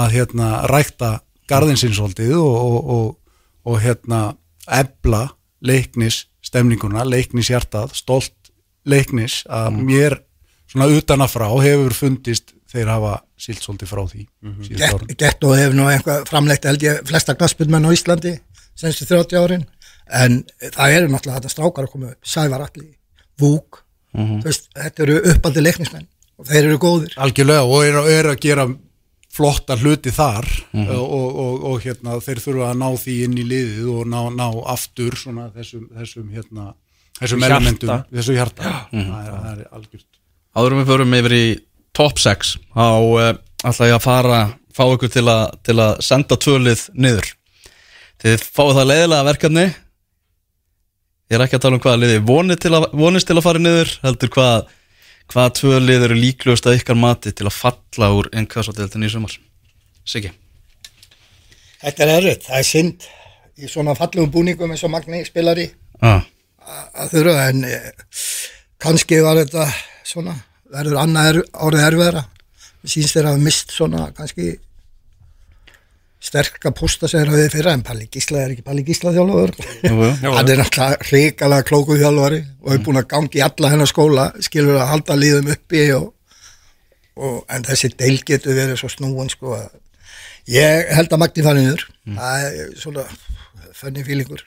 að hérna, rækta garðinsinsholdið og, og, og, og hérna ebla leiknis stemninguna, leiknis hjartað stolt leiknis að mér svona utan að frá hefur fundist þeir hafa silt svolítið frá því síðustu árin. Gett, gett og hefur nú einhvað framleitt held ég flesta knaspinmenn á Íslandi senstu 30 árin. En það eru náttúrulega þetta strákar að koma upp. Sævar Alli, Vúk þú veist, þetta eru uppaldi leiknismenn og þeir eru góðir. Algjörlega og er, er að gera flotta hluti þar og, og, og hérna þeir þurfa að ná því inn í liðið og ná, ná aftur svona þessum, þessum hérna þessum Hjarta. elementum, þessu hjarta. Það, er, það er algjört. Áðurum við förum yfir í top 6 þá uh, ætla ég að fara fá ykkur til að, til að senda tvölið niður. Þið fáið það leiðilega verkefni. Ég er ekki að tala um hvaða liði vonið til að, vonist til að fara niður heldur hvað hvaða tvölið eru líklegust að ykkar mati til að falla úr einn kvæðsáttiðeltin í sumar? Siggi? Þetta er erfitt, það er synd. Í svona fallegum búningum eins og Magni spilari ah. að þurfa en eh, kannski var þetta svona, verður annað er, árið erfiðara. Síns þeir hafa mist svona kannski sterka posta sem þeir hafið fyrra en Palli Gísla er ekki Palli Gísla þjálfur hann er náttúrulega hrikalega klókuð þjálfari og er búin að gangi alla hennar skóla skilur að halda líðum uppi og, og, en þessi deil getur verið svo snúin sko að ég held að Magni farið niður. Það er svona fenni fílingur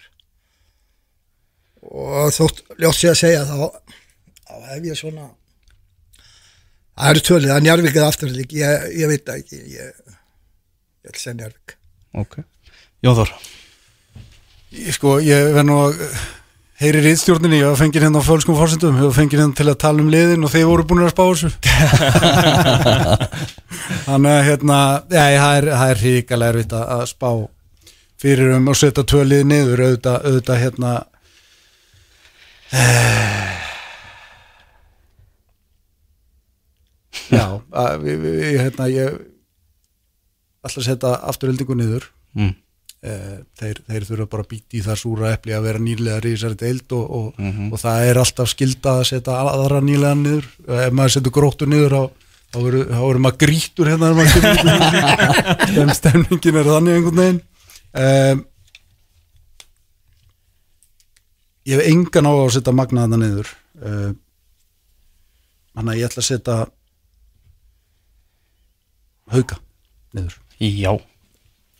og þótt ljótt sé að segja þá, þá hef ég svona það eru tölið, það er Njarvík eða afturlík, ég, ég veit ekki ég, ég ætla að segja Njarvík ok. Jón Þór. Ég, sko, ég verð nú að uh, heyri rítstjórninni, ég var fengið hérna á fölskum fórsendum, ég var fengið hérna til að tala um liðin og þeir voru búin að spá þessu. Þannig að hérna já, það er, það er hrikalega erfitt að að spá fyrir um og setja tvö lið niður auðvitað, auðvitað hérna já að, við, við, við, hérna ég að setja afturöldingu niður. Mm. Eh, þeir, þeir þurfa bara að býta í það súra epli að vera nýlega þessari deild og, og, og það er alltaf skilda að setja aðra nýlega niður. Ef maður setur gróttu niður þá, þá verður maður grítur hérna. Stem, stemningin er þannig einhvern veginn. Um, ég hef engan á að setja magnaðana niður. Um, þannig að ég ætla að setja hauka niður Já,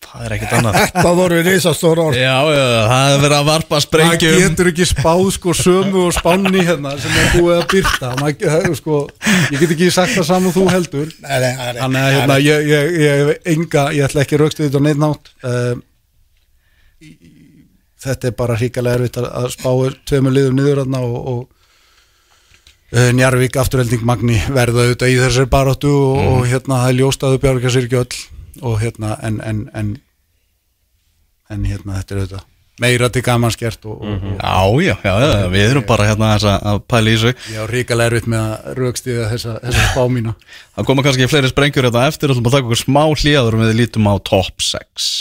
það er ekkert annað. Þetta voru risastóra orð. Já, já, það er verið að varpa sprengjum. Getur ekki spáð sko sömu og spánni hérna sem er búið að byrta maður, það sko, ég get ekki sagt það saman og þú heldur. Þannig að hérna, ég, ég, ég enga ég ætla ekki raukst við þetta neitt nátt um, þetta er bara hrikalega erfitt að, að spá tveimur liðum niður hérna og, og uh, Njarvík afturhelding Magni verða auðvitað í þessari baróttu og, og hérna það er ljóst að þau bjárga sér ekki öll og hérna en, en, en en hérna þetta er auðvitað meira til gaman skert og, og, Já, já, já, já, við erum bara hérna að- að pæla í þessu. Og ég á ríkalega erfitt með að raukstíða þessa, þessa spá mína. Það koma kannski fleiri sprengjur hérna eftir og þú bara taka okkur smá hlýjaður við lítum á top 6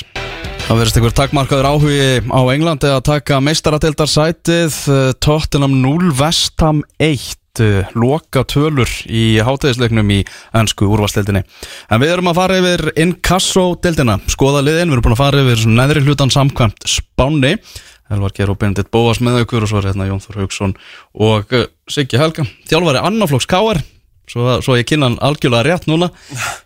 Það verðist einhver takmarkaður áhugi á Englandi að taka meistaradeildarsætið eh, Tottenham 0 Vestham 1 eh, loka tölur í hátæðisleiknum í ennsku úrvasteildinni En við erum að fara yfir Inkasso-deildina. Skoða liðin, við erum búin að fara yfir neðri hlutan samkvæmt Spáni Elvar Geir og Benedikt Bóas með ykkur og svo er hérna Jón Þór Haugsson og uh, Siggi Helga, þjálfari annaflokks Káar svo, svo ég kynna hann algjörlega rétt núna.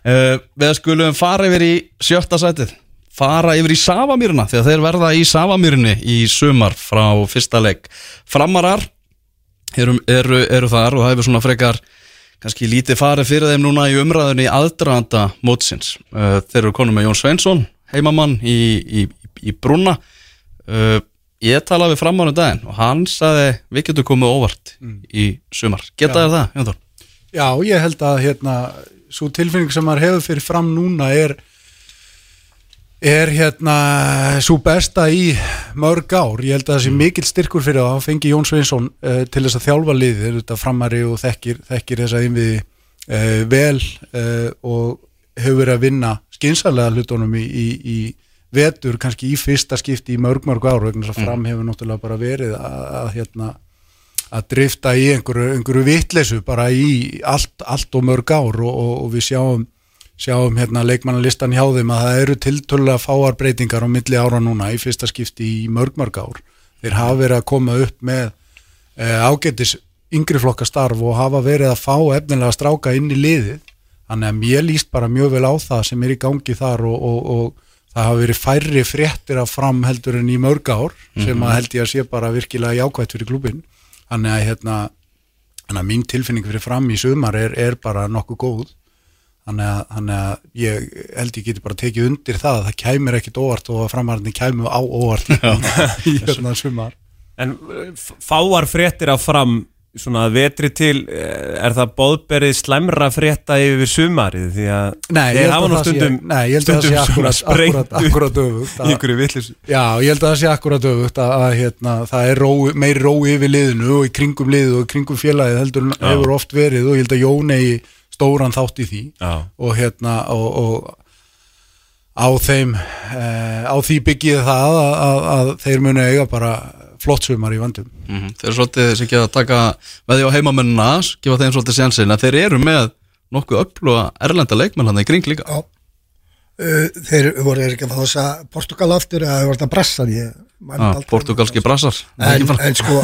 Uh, við skulum fara yfir í sjötta sætið fara yfir í Savamýruna að þeir verða í Savamýrunni í sumar frá fyrsta leik. Framarar eru, eru, eru þar og það hefur svona frekar kannski lítið farið fyrir þeim núna í umræðunni aðdraðanda mótsins. Uh, þeir eru konum með Jón Sveinsson heimamann í, í, í Brúna. Uh, ég talaði við framánu daginn og hann sagði við getum komið óvart í sumar. Geta þér það, Jón Þór? Já, ég held að hérna svo tilfinning sem maður hefur fyrir fram núna er er hérna svo besta í mörg ár, ég held að það sé mikill styrkur fyrir það, hann fengi Jón Sveinsson uh, til þess að þjálfa liðið, þetta framari og þekkir, þekkir þess að innviði uh, vel uh, og hefur verið að vinna skynsalega hlutunum í, í, í vetur, kannski í fyrsta skipti í mörg mörg ár, vegna þess að fram hefur náttúrulega bara verið að, að hérna að drifta í einhverju, einhverju vitleysu bara í allt, allt og mörg ár og, og, og við sjáum sjáum hérna leikmannalistan hjá þeim að það eru tiltölulega fáar breytingar á milli ára núna í fyrsta skipti í mörg mörg ár. Þeir hafa verið að koma upp með e, ágætis yngri flokka starf og hafa verið að fá efnilega stráka inn í liðið. Þannig að mér líst bara mjög vel á það sem er í gangi þar og, og, og það hafa verið færri fréttir af fram heldur en í mörg ár sem að held ég að sé bara virkilega jákvætt fyrir klubin þannig að hérna að mín tilfinning fyrir fram í sumar er, er bara nokkuð góð þannig að, að ég held ég geti bara tekið undir það að það kæmir ekkit óvart og að framarðinni kæmu á óvart í hérna sumar. En f- fáar fréttir af fram svona að vetri til eh, er það bóðberið slæmra frétta yfir sumarið? Því að Nei, þeir hafa að nú það sé- stundum nei, að stundum svona akkurat- sprengt akkurat- öfugt, í að- einhverju vitlis Já, ég held að það sé akkurat öfugt að, að hérna, það er ró, meiri rói yfir liðinu og í kringum liðu og í kringum félagið heldur hefur oft verið og ég held að Jón eigi stóran þátt í því Já. og hérna og, og á þeim e, á því byggið það að, að, að þeir munu eiga bara flott sumar í vandum Mm Þeir eru svolítið sem ekki að taka með því á heimamennina, gefa þeim svolítið sjansin að þeir eru með nokkuð öfluga erlenda leikmenn hann í kring líka Já. Uh, þeir voru ekki að fá þess að Portugal aftur eða þeir voru ég man ah, Portugalski brassar. en, en sko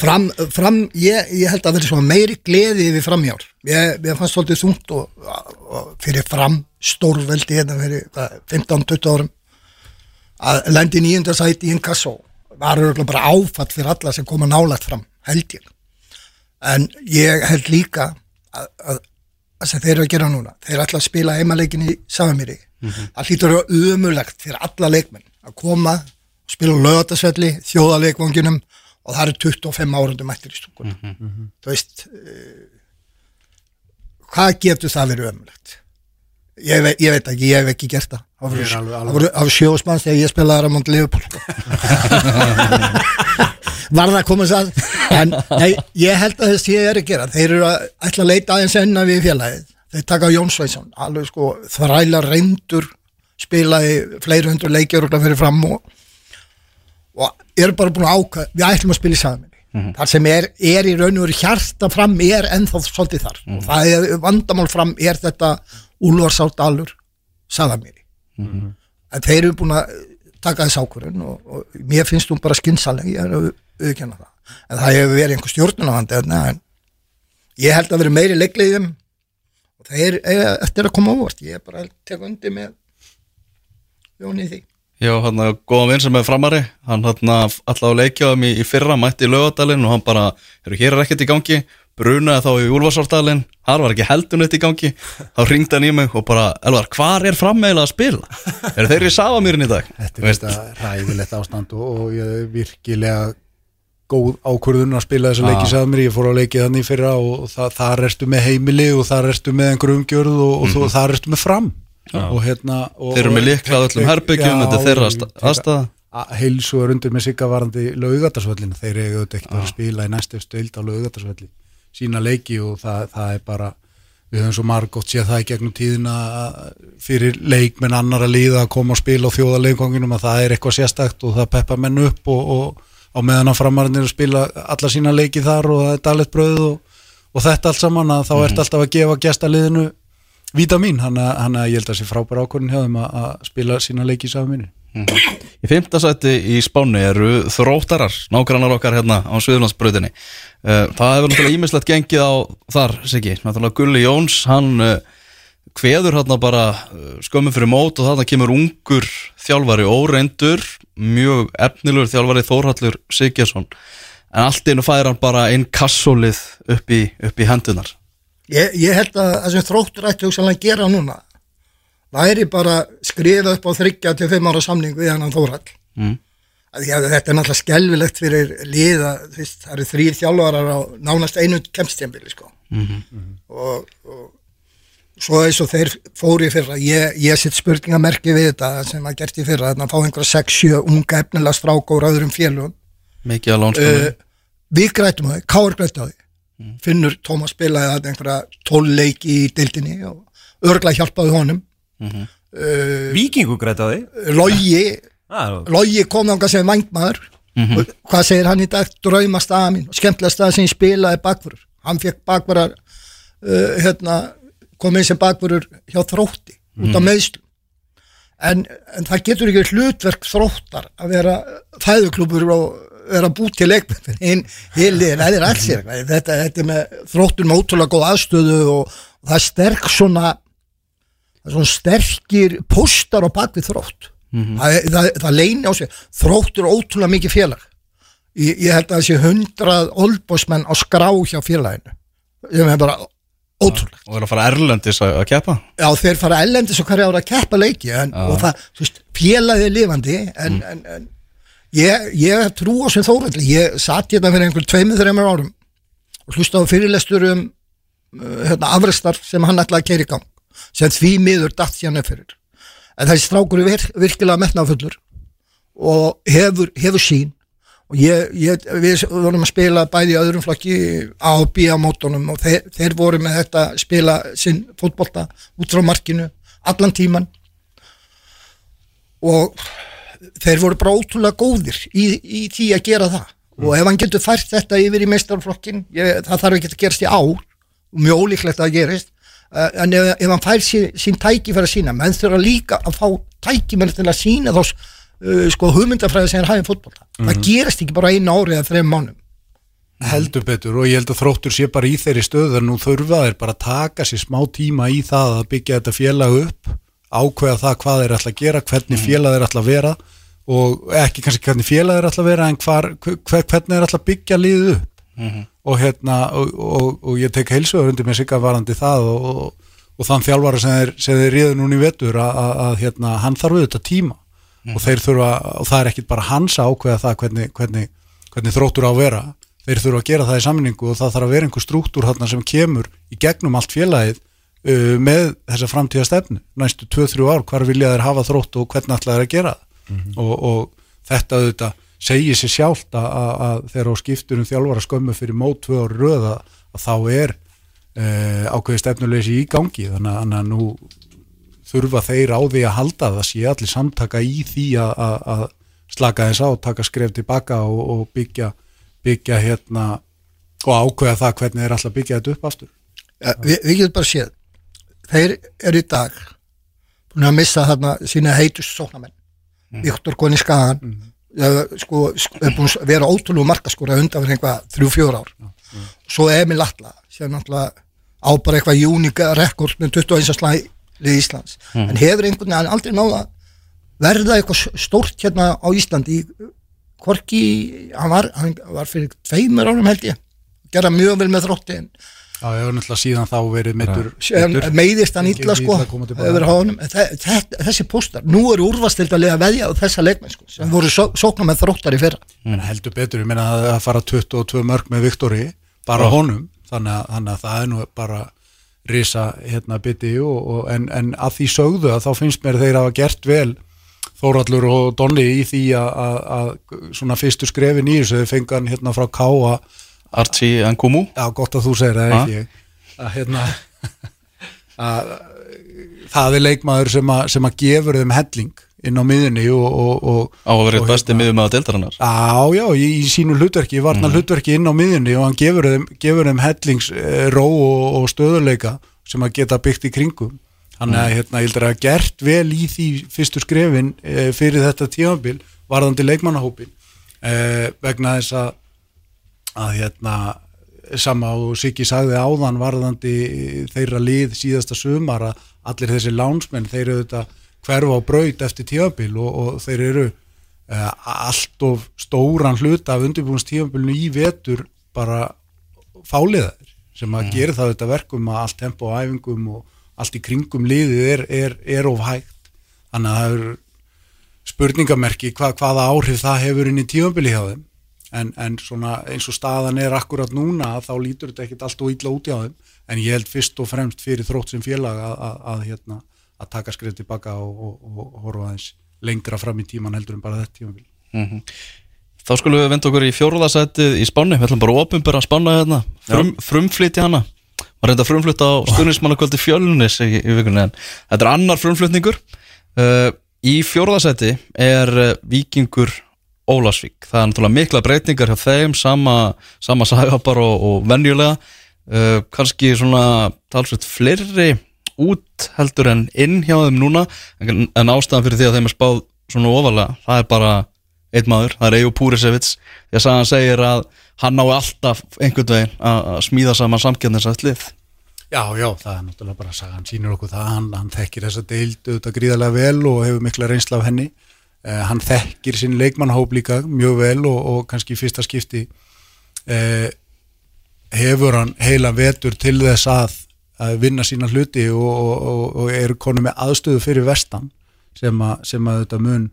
fram, fram ég, ég held að vera svona meiri gleði við framjár ég, ég fannst svolítið þungt og, og fyrir fram stórveldi hérna fyrir hvað, 15-20 árum. Að lendi nýjunda sæti í inkasso var bara áfatt fyrir alla sem koma nálægt fram held ég. En ég held líka að, að það sem þeir eru að gera núna þeir ætla að spila heimaleikin í Samamýri það hlýtur að vera umulagt fyrir alla leikmenn að koma og spila á lögatarsvelli, þjóðaleikvanginum og það eru 25 árundum eftir í stúkun þú veist uh, hvað getur það verið umulagt ég, ve ég veit ekki, ég hef ekki gert það. Það það það voru sjóðsmanns þegar ég spilaði á Mont Liverpool. Var það að koma að en nei, ég held að þess ég er að gera. Þeir eru að ætla að leita aðeins enna við félagið þeir taka Jón Sveinsson alveg sko þræla reyndur spilaði fleiri hundur leikjur fyrir fram og, og eru bara búin að ákvæða við ætlum að spila í saminni þar sem er, er í raun og veru hjarta fram er ennþá svolítið þar. Og það er vandamál fram er þetta Úlfarsárdalur saðamýri en þeir eru búin að taka þess ákvörðun og, og mér finnst hún bara er að auðkjanna það. En það hefur verið einhver stjórnunavandi en ég held að vera meiri leikliðum og þeir eiga eftir að koma óvart. Ég er bara að teka undir með Jóni í því. Já, hann að góða vinn sem er framari. Hann hann alltaf að leikja um í, í fyrra mætti í lögadalinn og hann bara eru hér er ekkert í gangi, brunaði þá í Úlfarsárdalinn, hann var ekki heldunett í gangi. Þá ringdi hann í mig og bara Elvar, hvar er frammeila að spila? eru þeir í Savamýrin í dag? Þetta er ræðilegt ástand og, og ég er virkilega góð ákvörðun að spila þessa leiki sagði mér, ég fór á leikið þannig fyrra og það, þar ertu með heimili og þar ertu með einhver umgjörð og, og þú, þar ertu með fram. Og hérna og, Þeir eru með lyklað öllum herbyggjum, þetta er þeirra sta- aðstaða. heilsugar undir með sigga varandi laugatarsvöllin, þeir eru auðvitað ekkert að vera að spila í næstu stöld á laugatarsvölli sína leiki og það, það er bara við höfum svo margótt séð það í gegnum tíðina fyrir leikmenn annar að líða að koma og spila á þjóðarleikonginum að það er eitthvað sérstakt og það peppa menn upp og, og á meðan að framarinn að spila alla sína leiki þar og það er dalit bröð og, og þetta allt saman að þá ert alltaf að gefa gestaliðinu vítamin, hann að ég held að það sé frábæra ákvörðin hjá þeim að spila sína leiki í saminni Í fymtasætti í Spáni eru þróttarar, nákvæmlega okkar hérna á Suðurlandsbröðinni. Eh, það hefur náttúrulega ímislegt gengið á þar, Siggi. Náttúrulega Gulli Jóns, hann hveður eh, hérna bara eh, skömmum fyrir mót og þarna kemur ungur þjálfari óreindur, mjög efnilegur þjálfari Þórhallur Siggesson. En allt einu fær hann bara einn kassólið upp í, upp í hendunar. Ég, ég held að það sem þróttur ætti hugsanlega að gera núna væri bara skrifa upp á þryggja til fimm ára samning við hann Þórald mm. þetta er náttúrulega skelvilegt fyrir liða, það eru þrýr þjálfarar á nánast einu kemstjambili sko. mm -hmm. og, og svo eins og þeir fóri fyrra, ég, ég sitt spurningamerki við þetta sem að gert í fyrra, þannig að fá einhverja 6-7 unga efnilega strák og öðrum félugum mikið að lónskóla uh, við grætum á því, Káur grætum á því. Mm. finnur Tómas spilaði einhverja tólleiki í dildinni og örgla hjálpaði honum. Mm -hmm. uh, Vikingu grætaði Lógi ah, Lógi kom ánga sem vangmaður mm -hmm. hvað segir hann í dag? Drauma staða mín og skemmtilega staða sem ég spilaði bakfurur hann fekk bakfurar uh, hérna, kom inn sem bakfurur hjá þrótti út á mhm. meðslum en, en það getur ekki hlutverk þróttar að vera fæðuklubur og vera búið til leikmenn einn heiliðin, það er alls ég þetta, þetta er með þróttur með ótrúlega góð aðstöðu og, og það er sterk svona það er svona sterkir postar á bakvið þrótt. Mm -hmm. það, það, það leini á sig þrótt er ótrúlega mikið félag. Ég, ég held að sé hundrað olbosmenn á skrá hjá félaginu. Ég meðan bara ótrúlega og þeir fara erlendis að, að keppa? Já þeir fara erlendis og hverja ára að keppa leiki en, og það, þú veist, félagið er lifandi en, mm. en, en ég, ég trú á sem þóraldi ég satt hérna fyrir einhver tveimur þreymur árum og hlusta á fyrirlestur um uh, hérna, afrestar sem hann ætlaði að keira í gang sem því miður dætt síðan eftir en þessi strákur er vir, virkilega metnafullur og hefur, hefur sín og ég, ég, við vorum að spila bæði í öðrum flokki á B-mótonum og þeir, þeir voru með þetta spila sinn fótbolta út frá markinu allan tíman og þeir voru bara ótrúlega góðir í, í því að gera það mm. og ef hann getur fært þetta yfir í meistarflokkin það þarf ekki að gerast í ár mjög ólíklegt að gerist Eh, en ef, ef hann fær sín, sín tækifæri að sína menn þurfa líka að fá tækifæri til að sína þá uh, sko hugmyndafræði sem er hægum fótboll mm -hmm. það mhm. gerast ekki bara einu ári eða þrejum mánum heldur betur og ég held að þróttur sé bara í þeirri stöð en nú þurfa þeir bara að taka sér smá tíma í það að byggja þetta félag upp ákveða það hvað þeir ætla að gera hvernig mhm. félag þeir ætla að vera og ekki kannski hvernig félag þeir ætla að vera en hvar, hver, hvernig þeir ætla að byggja liðu upp mm -hmm. og hérna og, og, og ég tek heilsuður undir með sigga varandi það og, og þann þjálfara sem þeir, sem þeir ríður núni vetur að hérna hann þarf auðvitað tíma mm og þeir þurfa, og það er ekkit bara hans ákveða það hvernig, hvernig, hvernig þróttur á að vera. Þeir þurfa að gera það í sammenningu og það þarf að vera einhver struktúr hérna sem kemur í gegnum allt félagið uh, með þessa framtíða stefnu næstu 2-3 ár, hvar vilja þeir hafa þrótt og hvernig ætla þeir að gera mm -hmm. og þetta auðvitað segir sér sjálft að, að, að þegar á skiptunum þjálfara skömmu fyrir mót tvö ári röða að þá er e, ákveði stefnuleysi í gangi. Þannig að, að nú þurfa þeir á því að halda það sé allir samtaka í því að slaka þess á, taka skref tilbaka og, og byggja, byggja hérna og ákveða það hvernig þeir alltaf byggja þetta upp aftur ja, við, við getum bara séð þeir eru í dag búin að missa þarna sína heitust sóknamenn mm. Viktor Koni Skagan mm sko, er búin að vera ótrúlega markaskóra undan fyrir einhvað þrjú-fjór ár ja. svo Emil Atla sem náttúrulega á bara eitthvað júnika rekord með 21. slæði í Íslands. Mm. en hefur einhvern veginn aldrei náða verða eitthvað stórt hérna á Íslandi Korki, hann var, hann var fyrir tveimur árum held ég gera mjög vel með þrótti en Já, ég hef náttúrulega síðan þá verið mittur Meiðist hann illa sko honum, Þessi postar Nú eru úrvastild að veðja á þessa leikmenn sko, sem voru sóknar með þróttar í fyrra. Mm. Heldur betur, ég meina að fara 22 mörg með Viktori, bara honum þannig að, þannig að það er nú bara risa hérna biti og, og, en, en að því sögðu að þá finnst mér þeir hafa gert vel Þórallur og Donni í því að, svona fyrstu skrefin í þessu hann hérna frá Káa Archie Nkumu Já, gott að þú segir það ekki ég. Að hérna að það er leikmaður sem að, sem að gefur þeim helling inn á miðunni og, og, og á að vera eitt besti miðum með að deildarinnar Já, já, í, í sínu hlutverki, varna hlutverki inn á miðunni og hann gefur þeim, gefur þeim hellings eh, ró og, og stöðuleika sem að geta byggt í kringum. Þannig að hérna, ég heldur að gert vel í því fyrstu skrefin eh, fyrir þetta tímabil varðandi leikmannahópin eh, vegna þess að, að hérna, sama og Siggi sagði áðan varðandi þeirra lið síðasta sumar að allir þessi lánsmenn, þeir eru þetta hverfa á braut eftir tímabil og, og þeir eru uh, allt of stóran hluta af undirbúinstífambilinu í vetur bara fáliðaðir sem að gera það þetta verkum að allt tempo á æfingum og allt í kringum liðið er, er, er of hægt. Þannig að það er spurningamerki hva, hvaða áhrif það hefur inn í tífambili hjá þeim. En, en svona eins og staðan er akkurat núna þá lítur þetta ekkit allt og illa út hjá þeim. En ég held fyrst og fremst fyrir þrótt sem félag að, að, að, hérna, að taka skrif tilbaka og, og, og horfa aðeins lengra fram í tíman heldur en bara þetta tímabili Þá skulum við venda okkur í fjórðasætið í Spáni Við ætlum bara að ofinbera Spána hérna. Frum, Frumflytja hana. Var reynda frumflytta á stundismannakvöldi fjölnis í, í vikunni en þetta er annar frumflytningur uh, Í fjórðasæti er uh, Víkingur Ólasvík Það er náttúrulega mikla breytingar hjá þeim sama, sama saga bara og, og venjulega. Uh, kannski svona talsveit fleiri út heldur en inn hjá þeim núna. En, ástæðan fyrir því að þeim er spáð svona ofalega, það er bara einn maður, það er Ejó Púrisevits því að sagan segir að hann nái alltaf einhvern veginn að smíða saman samkjarninsætt lið. Já, já, það er náttúrulega bara að sagja, hann sýnir okkur það, hann, hann þekkir þessa deildu auðvitað gríðarlega vel og hefur mikla reynsla af henni. Eh, hann þekkir sinn leikmannhóp líka mjög vel og, og kannski fyrsta skipti eh, hefur hann heila vetur til þess að, að vinna sína hluti og, og, og, og er konu með aðstöðu fyrir vestan sem að, sem að þetta mun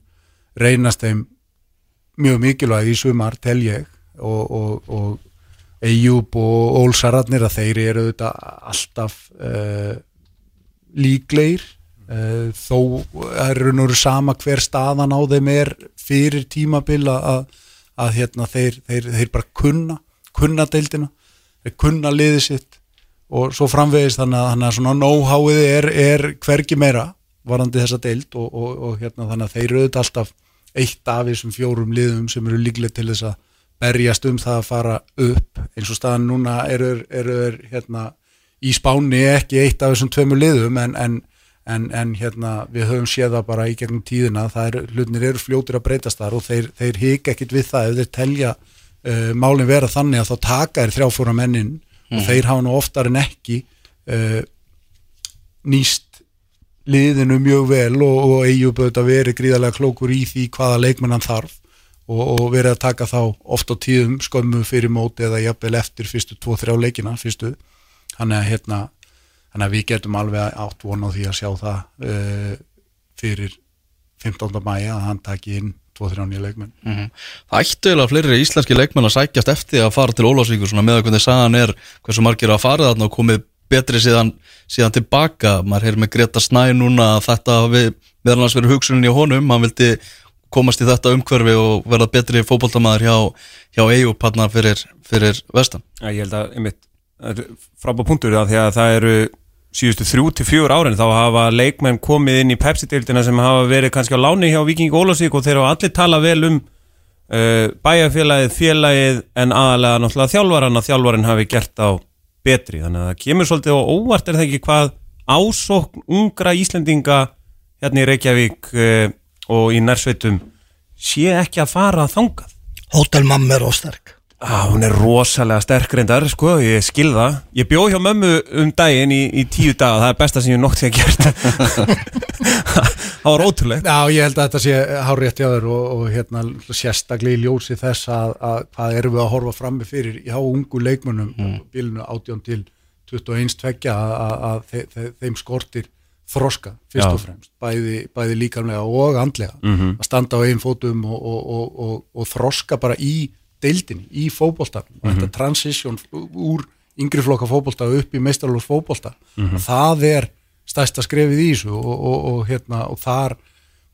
reynast þeim mjög mikilvæg í sumar tel ég og, og, Eyjúb og Ólsararnir að þeir eru auðvitað alltaf uh, líklegir uh, þó er raun og veru sama hver staðan á þeim er fyrir tímabil að, að hérna, þeir, þeir, þeir bara kunna kunna deildina, þeir kunna liðið sitt og svo framvegist þannig að, þannig að svona know-howið er, er hvergi meira varandi þessa deild og, og, og hérna þannig að þeir eru auðvitað alltaf eitt af þessum fjórum liðum sem eru líklega til þess að berjast um það að fara upp. Eins og staðan núna eru eru er, hérna í spáni ekki eitt af þessum tveimur liðum en, en, en, en hérna við höfum séð það bara í gegnum tíðina. Það er, hlutnir eru fljótir að breytast þar og þeir, þeir hika ekkit við það. Ef þeir telja uh, málin vera þannig að þá taka þeir þrjáfóra mennin og þeir hafa nú oftar en ekki uh, nýst liðinu mjög vel og, og Eyjup auðvitað verið gríðarlega klókur í því hvaða leikmenn hann þarf og, og verið að taka þá oft á tíðum skömmu fyrir móti eða jafnvel eftir fyrstu 2-3 leikina fyrstu þannig að hérna þannig að við getum alveg átt von á því að sjá það uh, fyrir 15. mæja að hann taki inn 2-3 nýja leikmenn. Það ættu eiginlega fleiri íslenski leikmenn að sækjast eftir að fara til Ólásvíkur svona með að hvernig sagan er hversu margir að fara þarna og komið betri síðan, síðan tilbaka. Maður heyr með Greta Snæ núna að þetta hafi meðal hans verið hugsunin í honum. Hann vildi komast í þetta umhverfi og verða betri fótboltamaður hjá, hjá EU panna fyrir, fyrir vestan. Já, ég held að, einmitt, frábá punktur það því að það eru síðustu þrjú til fjögur árin þá hafa leikmenn komið inn í Pepsi-deildina sem hafa verið kannski á láni hjá Viking Ólafsvík og þeir hafa allir talað vel um uh, bæjarfélagið, félagið en aðalega náttúrulega þjálfaran að þjálfarin hafi gert á betri. Þannig að það kemur svolítið og óvart er það ekki hvað ásókn ungra Íslendinga hérna í Reykjavík uh, og í nærsveitum sé ekki að fara þangað? Hotel Mamma er ósterk Ah, hún er rosalega sterk reyndar, sko, ég skil það. Ég bjóð hjá mömmu um daginn í, í tíu daga, það er besta sem ég nótt þegar gert. það var ótrúlegt. Já, ég held að þetta sé hárétt hjá þér og, og hérna sérstaklega í ljósi þess að, að hvað erum við að horfa frammi fyrir hjá ungu leikmönnum mm. bílunu 18 til 21 tveggja að, að, að þe þe þeim skortir þroska fyrst Já. og fremst, bæði, bæði líkamlega og andlega, Mhm. að standa á einn fótum og, og, og, og, og þroska bara í deildinni, í fótboltanum og þetta transition úr yngri flokka fótbolta upp í meistarlóðs fótbolta. Það er stærsta skrefið í þessu og, og, og, hérna, og þar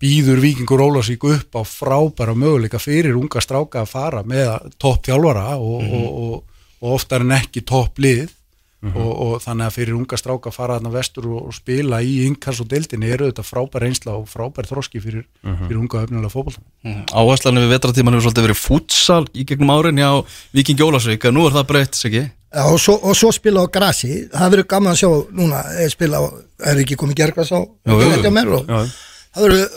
býður Víkingur Ólafsvík upp á frábæra möguleika fyrir unga stráka að fara með topp þjálfara og, og, og, og oftar en ekki topp lið og, og þannig að fyrir unga stráka að fara þarna vestur og, og spila í yngars og deildinni eru þetta frábær einsla og frábær þroski fyrir, fyrir unga öfnilega fótbolta. Áherslan við vetratíman hefur svolítið verið fútsal í gegnum árin hjá Viking Jólasvík en nú er það breytt, ekki? Já, og, svo, og svo spila á grasi. Það verður gaman að sjá núna er spila á, er ekki komið gergras á, það verður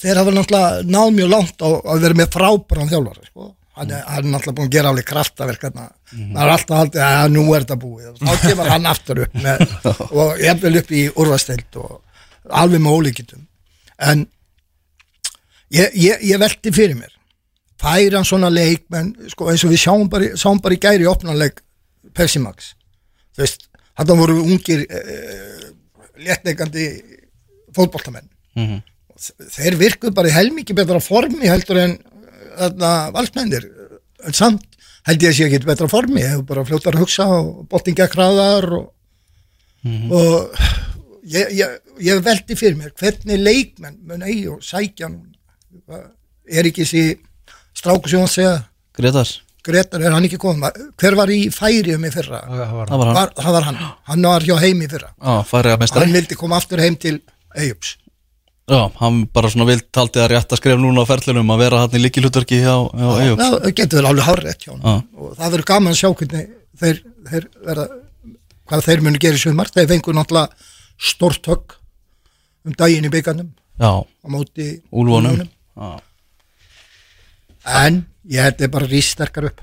þeir hafa náttúrulega náð mjög langt á að vera með frábæran þjálfari sko. Hann er, hann er náttúrulega búin að gera alveg kraftaverk það er alltaf haldið að nú er þetta búið. Þá kemur hann aftur upp með, og jafnvel upp í úrvasteild og alveg með ólíkitum en ég, ég, ég velti fyrir mér. Færi hann svona leikmenn sko, eins og við sjáum bara, í- sáum bara í gæri opnanleik Pepsi Max. Þú veist, þetta voru ungir uh, léttleikandi fótboltamenn. Mhm. þeir virkuð bara í helmingi betra formi heldur en valsmennir. En samt held ég að sé ekki betra formi. Ég hef bara fljótar að hugsa og boltin gekk hraðar og, og ég, ég, ég veldi fyrir mér hvernig leikmenn mun eigi og sækja núna. Er ekki þessi stráku sem hann segja? Gretar, Gretar er hann ekki komið hver var í færiðum í fyrra? Það var hann. Var, það var hann, hann var hjá heim í fyrra. Mestari hann vildi koma aftur heim til Eyjups Já, hann bara svona vilt taldi að rétt að skrifa núna á ferlinum að vera hann í líkilhutverki hjá, hjá Eyjó það getur vel alveg hárrétt hjá hann Já. og það verður gaman að sjá hvernig þeir, þeir verða hvað þeir munu gera í sumar. Þeir fengur náttúrulega stort högg um daginn í byggarnum Já, á móti. Já, en ég held þeir bara rís sterkar upp.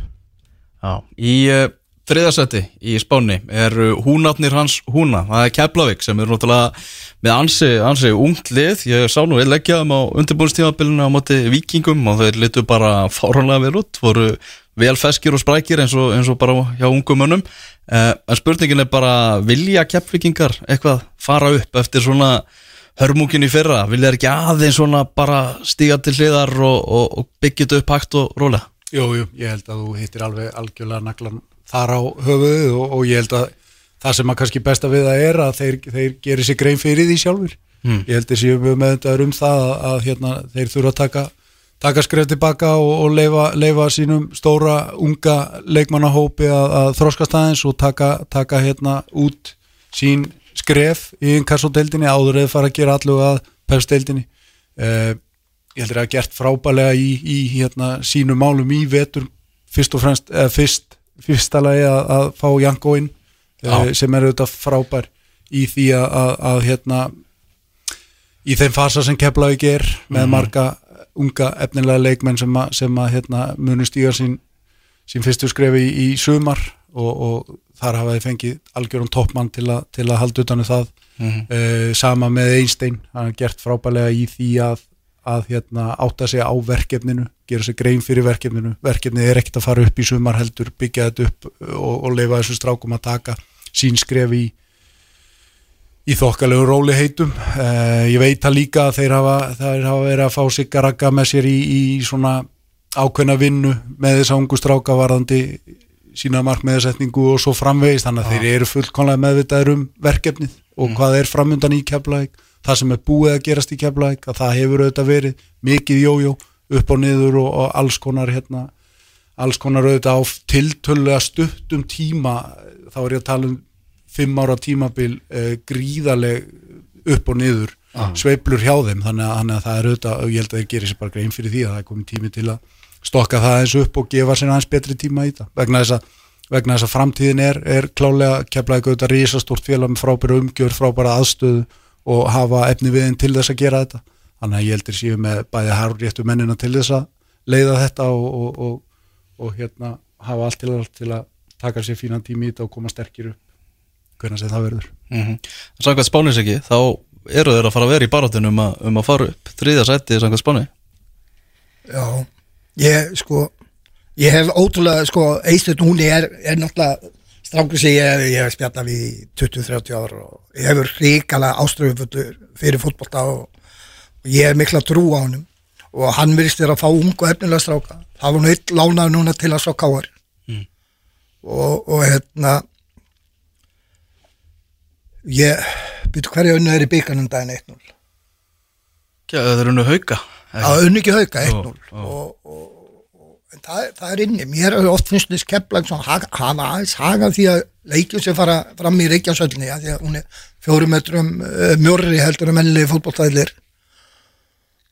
Já Í uh, þriðasetti í Spáni er húnatnir hans húna. Það er Keflavík sem er náttúrulega með ansi, ansi ungt lið. Ég sá nú einn leggja þeim á undirbúinstímabilinu á móti vikingum og þeir litu bara fáranlega vel út, voru vel feskir og sprækir eins og, eins og bara hjá ungum mönnum. Uh, en spurningin er bara vilja Keflavíkingar eitthvað fara upp eftir svona hörmungin í fyrra, vilja þeir ekki aðeins svona bara stíga til hliðar og, og, og byggja þetta upp hægt og rólega? Jú, jú, ég held að þú hittir alveg algjörlega naglan þar á höfuðu og, og ég held að það sem að kannski besta við það er að þeir, þeir gerir sér grein fyrir því sjálfur Mm. ég held að séu mjög meðöndaður um það að, að hérna, þeir þurfa að taka, taka skref tilbaka og, og leifa, leifa sínum stóra unga leikmannahópi að, að þroskast aðeins og taka, taka hérna út sín skref í inkassodeildinni áður eða fara að gera allu að pefsteildinni uh, ég heldur að hafa gert frábælega í, í hérna, sínu málum í vetur fyrst og fremst, eða fyrst fyrsta lagi að, að fá Janko inn uh, sem er auðvitað frábær í því að, að, að hérna í þeim fasa sem Keflavík er með marga unga efnilega leikmenn sem að, sem að hérna, munu stíga sín, sín fyrstu skrefi í, í sumar og, og þar hafa þið fengið algjörum toppmann til, til að halda utan um það. Mhm. uh, sama með Einstein hann har gert frábælega í því að, að hérna, átta sig á verkefninu gera sig grein fyrir verkefninu. Verkefnið er ekkert að fara upp í sumar heldur byggja þetta upp og, og leifa þessu strákum að taka sín skref í í þokkalegu róli heitum. Uh, ég veit að líka að þeir hafa, þeir hafa verið að fá sig að ragga með sér í, í svona ákveðna vinnu með þess að ungu stráka varðandi sína markmiðasetningu og svo framvegist þannig að þeir eru fullkonlega meðvitaður um verkefnið og hvað er framundan í keflæk það sem er búið að gerast í keflæk að það hefur auðvitað verið mikið jójó upp og niður og, og alls konar hérna, alls konar auðvitað á tiltölulega stuttum tíma þá er ég að tala um fimm ára tímabil uh, gríðaleg upp og niður sveiflur hjá þeim. Þannig að, þannig að það er auðvitað og ég held að þeir gerir sér bara grein fyrir því að það er komin tími til að stokka það eins upp og gefa sér aðeins betri tíma í það. Vegna þess að, vegna þess að framtíðin er, er klálega keflaði auðvitað risastórt félag með frábæra umgjör, frábæra aðstöðu og hafa efni viðin til þess að gera þetta þannig að ég heldur séu með bæði harfréttu mennina til þess að leiða þetta og, og, og, og hérna hafa allt til, allt til að taka sér fínan tími í þetta og koma sterkir upp. Hvernig sem það verður. Mm -hmm. Samkvæmt spánis ekki, þá eru þeir að fara að vera í baráttinu um, að- um að fara upp þriðja sæti samkvæmt spáni. Já, ég sko ég hef ótrúlega sko Eistut hún er, er náttúrulega strákur sem ég, ég hef spjallað við í 20-30 ár og ég hefur ríkala áströfutur fyrir fótbolta og, og ég hef mikla trú á honum. Og hann virðist þér að fá ung og efnilega stráka. Það var nú eitt lánaður núna til að svo káar Mm. og, og hérna ég byrju hverju önnu er í bygganum daginn 1-0 Já, það eru nú hauka að unni ekki? hauka 1-0 Já, já. og, og, það, það er inni. Mér er oft finnst þess keplag hafa aðeins haga því að leikjum sem fara fram í Reykjavísöllinni því að hún er fjórum metrum uh, mjörri heldur en mennilegi fótbolltæðlir og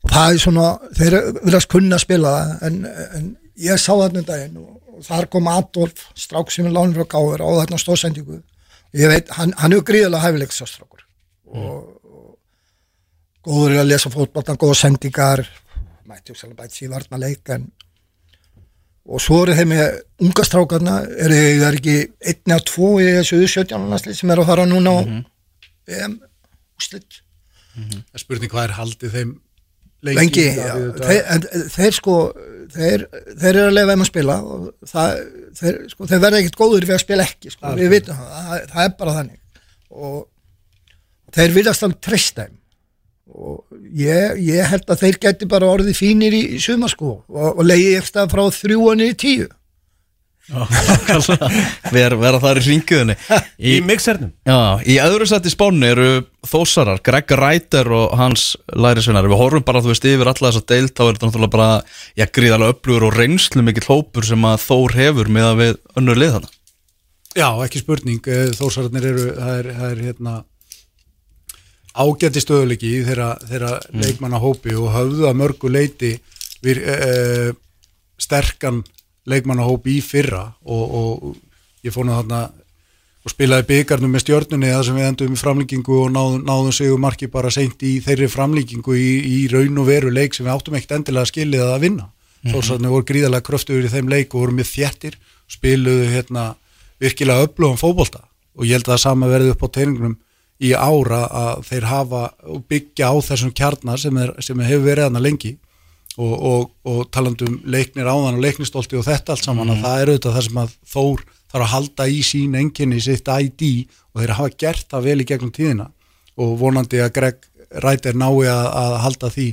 það er svona þeir viljast kunna að spila það en, en ég sá þarna um daginn og, og þar kom Adolf strák sem er lánur og gáður á þarna stóðsendingu ég veit, hann, hann er gríðilega hæfilegsastrákur og, og góður í að lesa fótboltan, góða sendingar mætti hugsalega bæti sér varna leik en og svo eru þeir með unga strákarna eru þeir ekki einni að tvo í þessu 17. landslið sem er að fara núna á EM úslit. Það er spurning hvað er haldið þeim lengi, það já, við þetta- þeir, en þeir sko þeir, þeir eru að lefa um að spila og það, þeir, sko, þeir verða ekkert góður við að spila ekki, sko, við vitum það, það er bara þannig. Og þeir viljast alveg þeim. Og ég, ég held að þeir geti bara orðið fínir í, í suma sko og, og leiði eftir frá þrjúan í tíu Ver, vera þar í ringuðinni Í mixernum. Já, í öðru seti spánu eru þósarar, Greg Reiter og hans lærisvinnar. Við horfum bara, þú veist, yfir alla þessa deilt, þá er þetta náttúrulega bara, já, gríðarlega öflugur og reynslu mikill hópur sem að Þór hefur með að við önnur lið þarna. Já, ekki spurning, eh, þósararnir eru, það er, það er hérna ágæti stöðuleiki í þeirra, þeirra leikmanna hópi og höfðu að mörgu leiti við, e, sterkan leikmanna hópi í fyrra og, og ég fór nú þarna og spilaði byggarnum með stjörnunni þar sem við endum í framlíkingu og náðum, náðum sigur marki bara seint í þeirri framlíkingu í, í raun og veru leik sem við áttum ekkert endilega skilið að vinna. Mm -hmm. voru gríðarlega kröftuður í þeim leik og voru með þjættir spiluðu hérna virkilega öflugum fótbolta. Og ég held að það sama verði upp á teiningunum í ára að þeir hafa og byggja á þessum kjarnar sem, er, sem hefur verið hana lengi og, og, og talandum leiknir áðan og leiknistolti og þetta allt saman að það er auðvitað það sem að Þór þarf að halda í sín enginni, sitt ID og þeir hafa gert það vel í gegnum tíðina. Og vonandi að Greg Ræter nái að, að halda því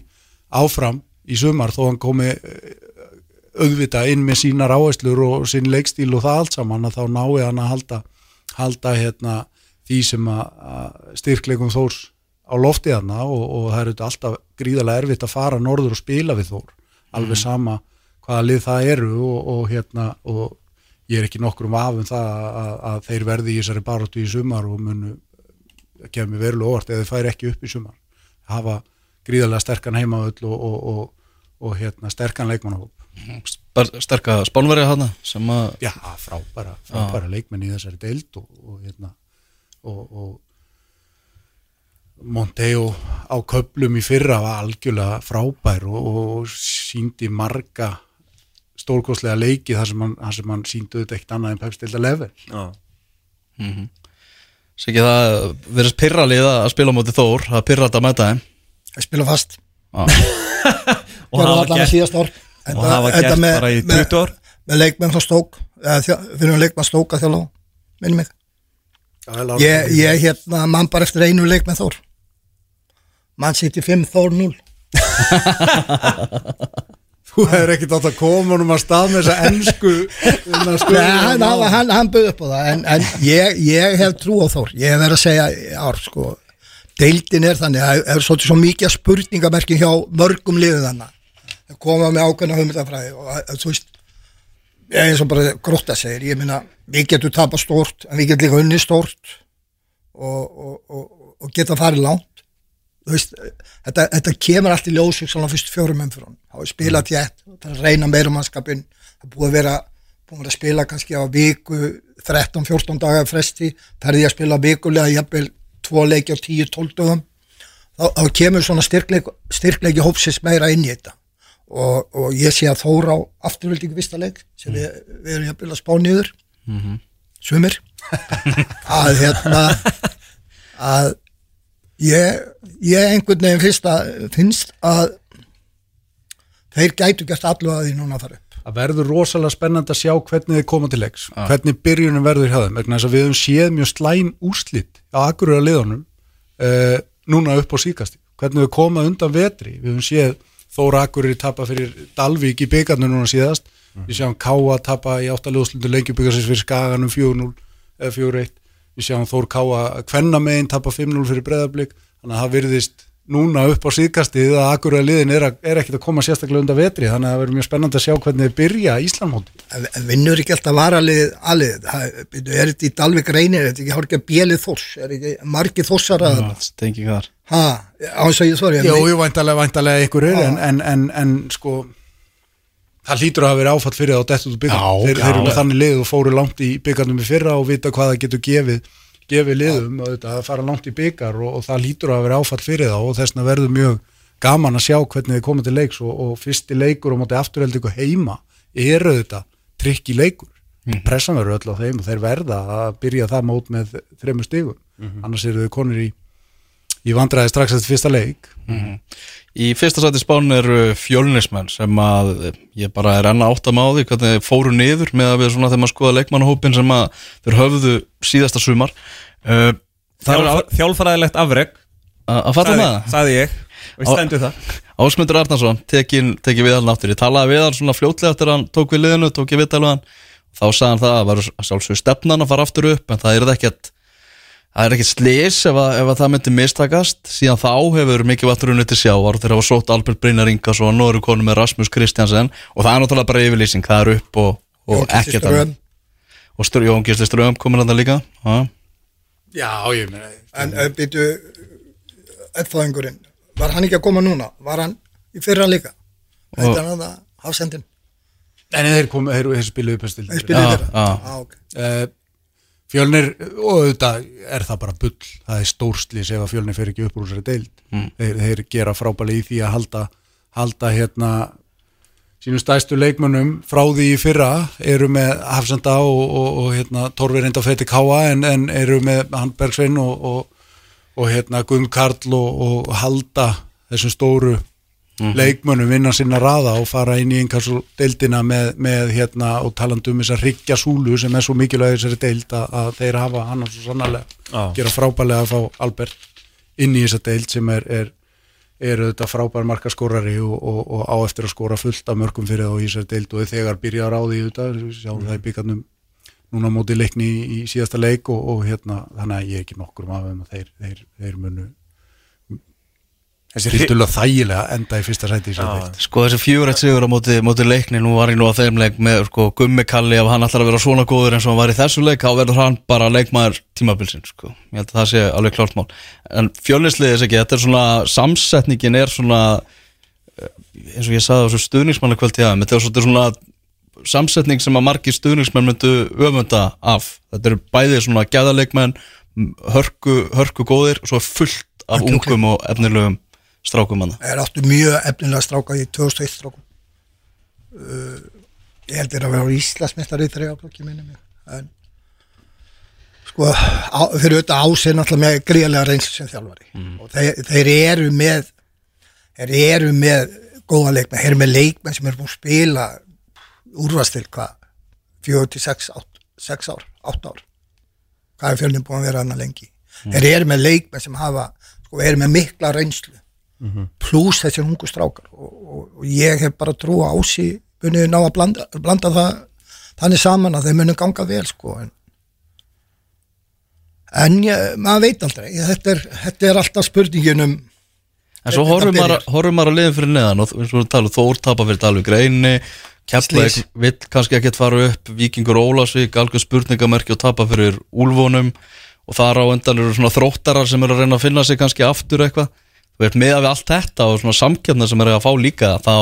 áfram í sumar þó hann komi eh, auðvita inn með sínar áherslur og sín leikstíl og það allt saman að þá nái hann að halda, halda hérna, því sem að, að styrkleikum Þórs á loftið hana og, og það er auðvitað alltaf gríðarlega erfitt að fara norður og spila við Þór. Alveg sama hvaða lið það eru og, og hérna og ég er ekki nokkur um afum það að, að þeir verði í þessari baróttu í sumar og munu kemur verulega óvart eða þeir færi ekki upp í sumar. Hafa gríðarlega sterkan heimavöll og, og, og, og hérna, sterkan leikmannahóp. Sterka spánverja hana sem að, já, frábæra, frábæra leikmenn í þessari deild og, og hérna og, og Monteo á köplum í fyrra var algjörlega frábær og, og síndi marga stórkostlega leiki þar sem hann, þar sem hann síndi auðvitað eitt annað en pepstilda level. Já. sem ekki það verðist pyrra liða að spila móti Þór, það pyrra þetta að mæta þeim. að spila fast. Já. Og Gerðu hafa allan að gert, og hafa gert bara í 20 ár. með leikmenn frá stók eða þjá- fyrir um leikmenn stók að þjála minni mig. Ég, ég hérna mann bara eftir einu leikmenn þór mann sýtti 5 þór 0 Þú hefur ekkert átt að koma honum að stað með þessa ennsku Nei, hann, hann, hann, hann bauð upp á það en, en ég, ég hef trú á Þór. Ég hef verið að segja ár sko, deildin er þannig það er svolítið svo mikið spurningamerki hjá mörgum liðu þannig að koma með ákveðna hugmyndafræði og að- að þú veist er eins og bara grótta segir ég minna, við getum tapað stórt en við getum líka unni stórt og, og, og, og geta farið langt veist, þetta, þetta kemur allt í ljós svona fyrst fjórum umfyrir þá er spilað tjett, það er að reyna meira mannskapin það er búið að vera búið að spila kannski á viku 13-14 daga fresti, ferði ég að spila vikulega jafnvel tvo leiki á 10-12 dögum. Þá, þá kemur svona styrkleik, styrkleiki hópsins meira inn í þetta. Og, og ég sé að Þóra á afturvöldingu vista leik sem við, við erum jafnvel að spá niður. Sumir. Að hérna að ég, ég einhvern veginn fyrst að, finnst að þeir gætu gert allu að því núna að fara upp. Það verður rosalega spennandi að sjá hvernig þið koma til leiks, hvernig byrjunum verður hjá þeim, vegna þess að við höfum séð mjög slæm úrslit á akkurur liðunum uh, núna upp á síkasti, hvernig við koma undan vetri, við höfum séð Þóra Akkurir tapa fyrir Dalvík í byggarnu núna síðast, við sjáum Káa tapa í áttaljóðslundu lengjubyggarsins fyrir Skaganum 4-0 eða 4-1 við sjáum Þór Káa Kvennamegin tapa 5-0 fyrir Breðablík þannig að það virðist núna upp á síðkastið að akkurat liðin er, að- er ekkit að koma sérstaklega undan vetri. Þannig að það verður mjög spennandi að sjá hvernig þið byrja Íslandmóti En vinnur ekki alltaf varalið alið, er þetta í Dalvik reynir, er þetta ekki hálfgeð bjelið þoss, er ekki margið þossar að það, Stengi hvað ha, á þess að ég væntalega, væntalega ykkur er en, en, en, en sko það hlýtur að hafa verið áfall fyrir það og dett út Já, þeir, þeir eru þannig lið og fóru langt í byggarnum í fyrra og vita hvað það getur gefið gefið liðum og þetta að fara langt í byggar og, og það hlýtur að hafa verið áfall fyrir það og þess vegna verður mjög gaman að sjá hvernig þið komið til leiks og, og fyrsti leikur og móti afturheld ykkur heima eru þetta trikk í leikur. Pressan verður öll á þeim og þeir verða að byrja það mót með þremur stigum. Annars eru þau konur í í vandræði strax eftir fyrsta leik. Í fyrsta sæti spán eru fjölnismenn sem að ég bara er enna átt að máði hvernig þeir fóru niður með að við svona þegar maður skoða leikmannahópin sem að þeir höfðu síðasta sumar. Uh, Það Þjálf, þjálfræðilegt afreg að að fatta með það sagði ég. Og ég Á- stendur það. Ásmundur Arnarsson tekin, tekin við hann aftur ég talaði við hann svona fljótlega eftir að hann tók við liðinu tók ég viðtalið hann. Þá sagði hann það að var sjálfsögur stefnan að fara aftur upp en það er ekkert það er ekkert slis ef, að, ef að það myndi mistakast síðan þá hefur mikið vatn runnið til sjávar þeir hafa sótt Albert Brynjar Ingas og nú eru konu með Rasmus Kristjansen og það er náttúrulega bara yfirlýsing, það er upp og, og ekkert annað. og Stur- Jón Gísli Ström komin að það líka ha? Já, ég meina En býtu F-fæðingurinn, var hann ekki að koma núna? Var hann í fyrra líka? Þetta er að hafsendin En þeir komu, þeir, spiluðu uppastil Þeir fyrra já. ah, okay. uh, Fjölnir og auðvitað er það bara bull. Það er stórslis ef að fjölnir fer ekki upp úr þessari deild. Þeir, þeir gera frábælega í því að halda, halda hérna sínum stæstu leikmönnum frá því í fyrra. Eru með Hafsenda og, og, og hérna, Torfi reynda Feti Káa en, en eru með hann Bergsvein og, og, og hérna Guðmund Karl og, og halda þessum stóru leikmönnum vinna sinna raða og fara inn í einhversu deildina með, með hérna og talandi um þess að ryggja súlu sem er svo mikilvæg í þessari deild að, að þeir hafa hann svo sannarlega Já. gera frábælega að fá Albert inn í þessa deild sem er, er, er þetta frábær markaskórari og, og, og á eftir að skóra fullt af mörgum fyrir þá í þessari deild og þegar byrjar á því þetta, sjáum það í byggarnum núna móti leikni í, í síðasta leik og, og hérna, þannig að ég er ekki nokkur um að þeir, þeir, þeir munu þessi rildulega þægilega enda í fyrsta sæti í deild Sko þessi fjögur eitt sigur á móti, móti leikni Nú var ég nú á þeim leik með sko, Gummi Kalli Ef hann ætlar að vera svona góður eins og hann var í þessu leik Þá verður hann bara leikmaður tímabilsin sko. Ég held að það sé alveg klárt mál. En fjölnisliðis ekki, þetta er svona Samsetningin er svona eh, eins og ég sagði á þessu stuðningsmanna kvöld Þetta er svolítið svona samsetning sem að margir stuðningsmenn myndu öfunda af. Þetta eru bæði svona gæðaleikmenn hörku, hörku góðir og svo fullt af ungum og efnilegum strákum hann er áttu mjög efnilega stráka í 2001 strákum. Uh, ég held að vera Íslasmestari í þrejaflokki minni mig. En sko á, fyrir auðvitað ásinn náttúrulega með gríðlega reynslu sem þjálfari. Og þeir, þeir eru með þeir eru með góða leikmenn. Þeir eru með leikmenn sem eru búin að spila úrvastil hvað? 4-6 6 ár, 8 ár. Hvað er fjölnum búin að vera hana lengi? Þeir eru með leikmenn sem hafa sko, eru með mikla reynslu pluss þessir ungu strákar. Og, og, og ég hef bara trú á ási bunið ná að blanda, blanda það þannig saman að þeir munu ganga vel sko en, en ég, maður veit aldrei. Þetta er, þetta er alltaf spurningin um En svo horfum maður, að liðin fyrir neðan og eins og við talum Þór tapa fyrir Dalvik reyni Keflæk vill kannski ekkert fara upp Víkingur Ólasvík, algjör spurningamerki og tapa fyrir Úlfónum og þar á endan eru svona þróttarar sem eru að reyna að finna sig kannski aftur eitthvað Þú veit, með við allt þetta og svona samkjöfna sem eru að fá líka þá,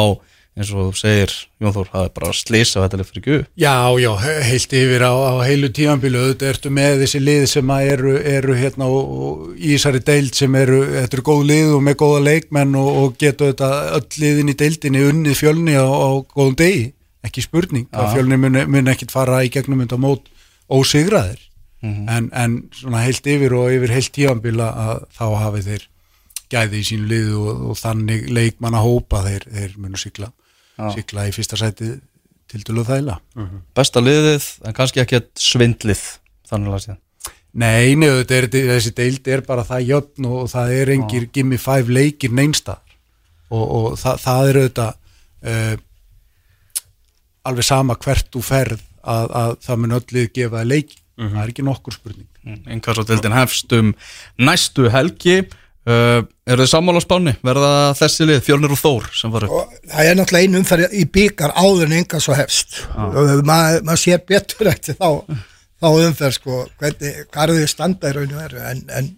eins og þú segir Jón Þór, það er bara að slýsa þetta lið fyrir guð Já, já, he- heilt yfir á, á heilu tímanbílu, auðvitað ertu með þessi lið sem eru, eru hérna í þessari deild sem eru, þetta eru góð lið og með góða leikmenn og, og getur þetta öll liðin í deildinni unnið fjölni á, á góðum degi, ekki spurning, að fjölni mun, mun ekkit fara í gegnum þetta mót ósigraðir, en, en svona heilt yfir og yfir heilt tímanbíla að þá hafi þeir gæði í sínu liðu og, og þannig leikmann að hópa þeir, þeir munu sigla, sigla í fyrsta sæti til dælu þæla. Besta liðið, en kannski ekkert svindlið þannig að séð Nei, nei, þetta er, þessi deild er bara það jöfn og það er engir gimme five leikir neinstað og, og það, það er auðvitað uh, alveg sama hvert þú ferð að, að það mun öll lið gefa það leiki. Það er ekki nokkur spurning. Inkasso-deildin hefst um næstu helgi uh, eru þið sammála á spáni? Verða þessi lið, Fjölnir og Þór sem var upp? og það er náttúrulega einu umferð í byggar áður en enga svo hefst og maður mað sér betur eftir þá, þá umferð sko hvernig, hvað eru þið standa í raun og veru en, en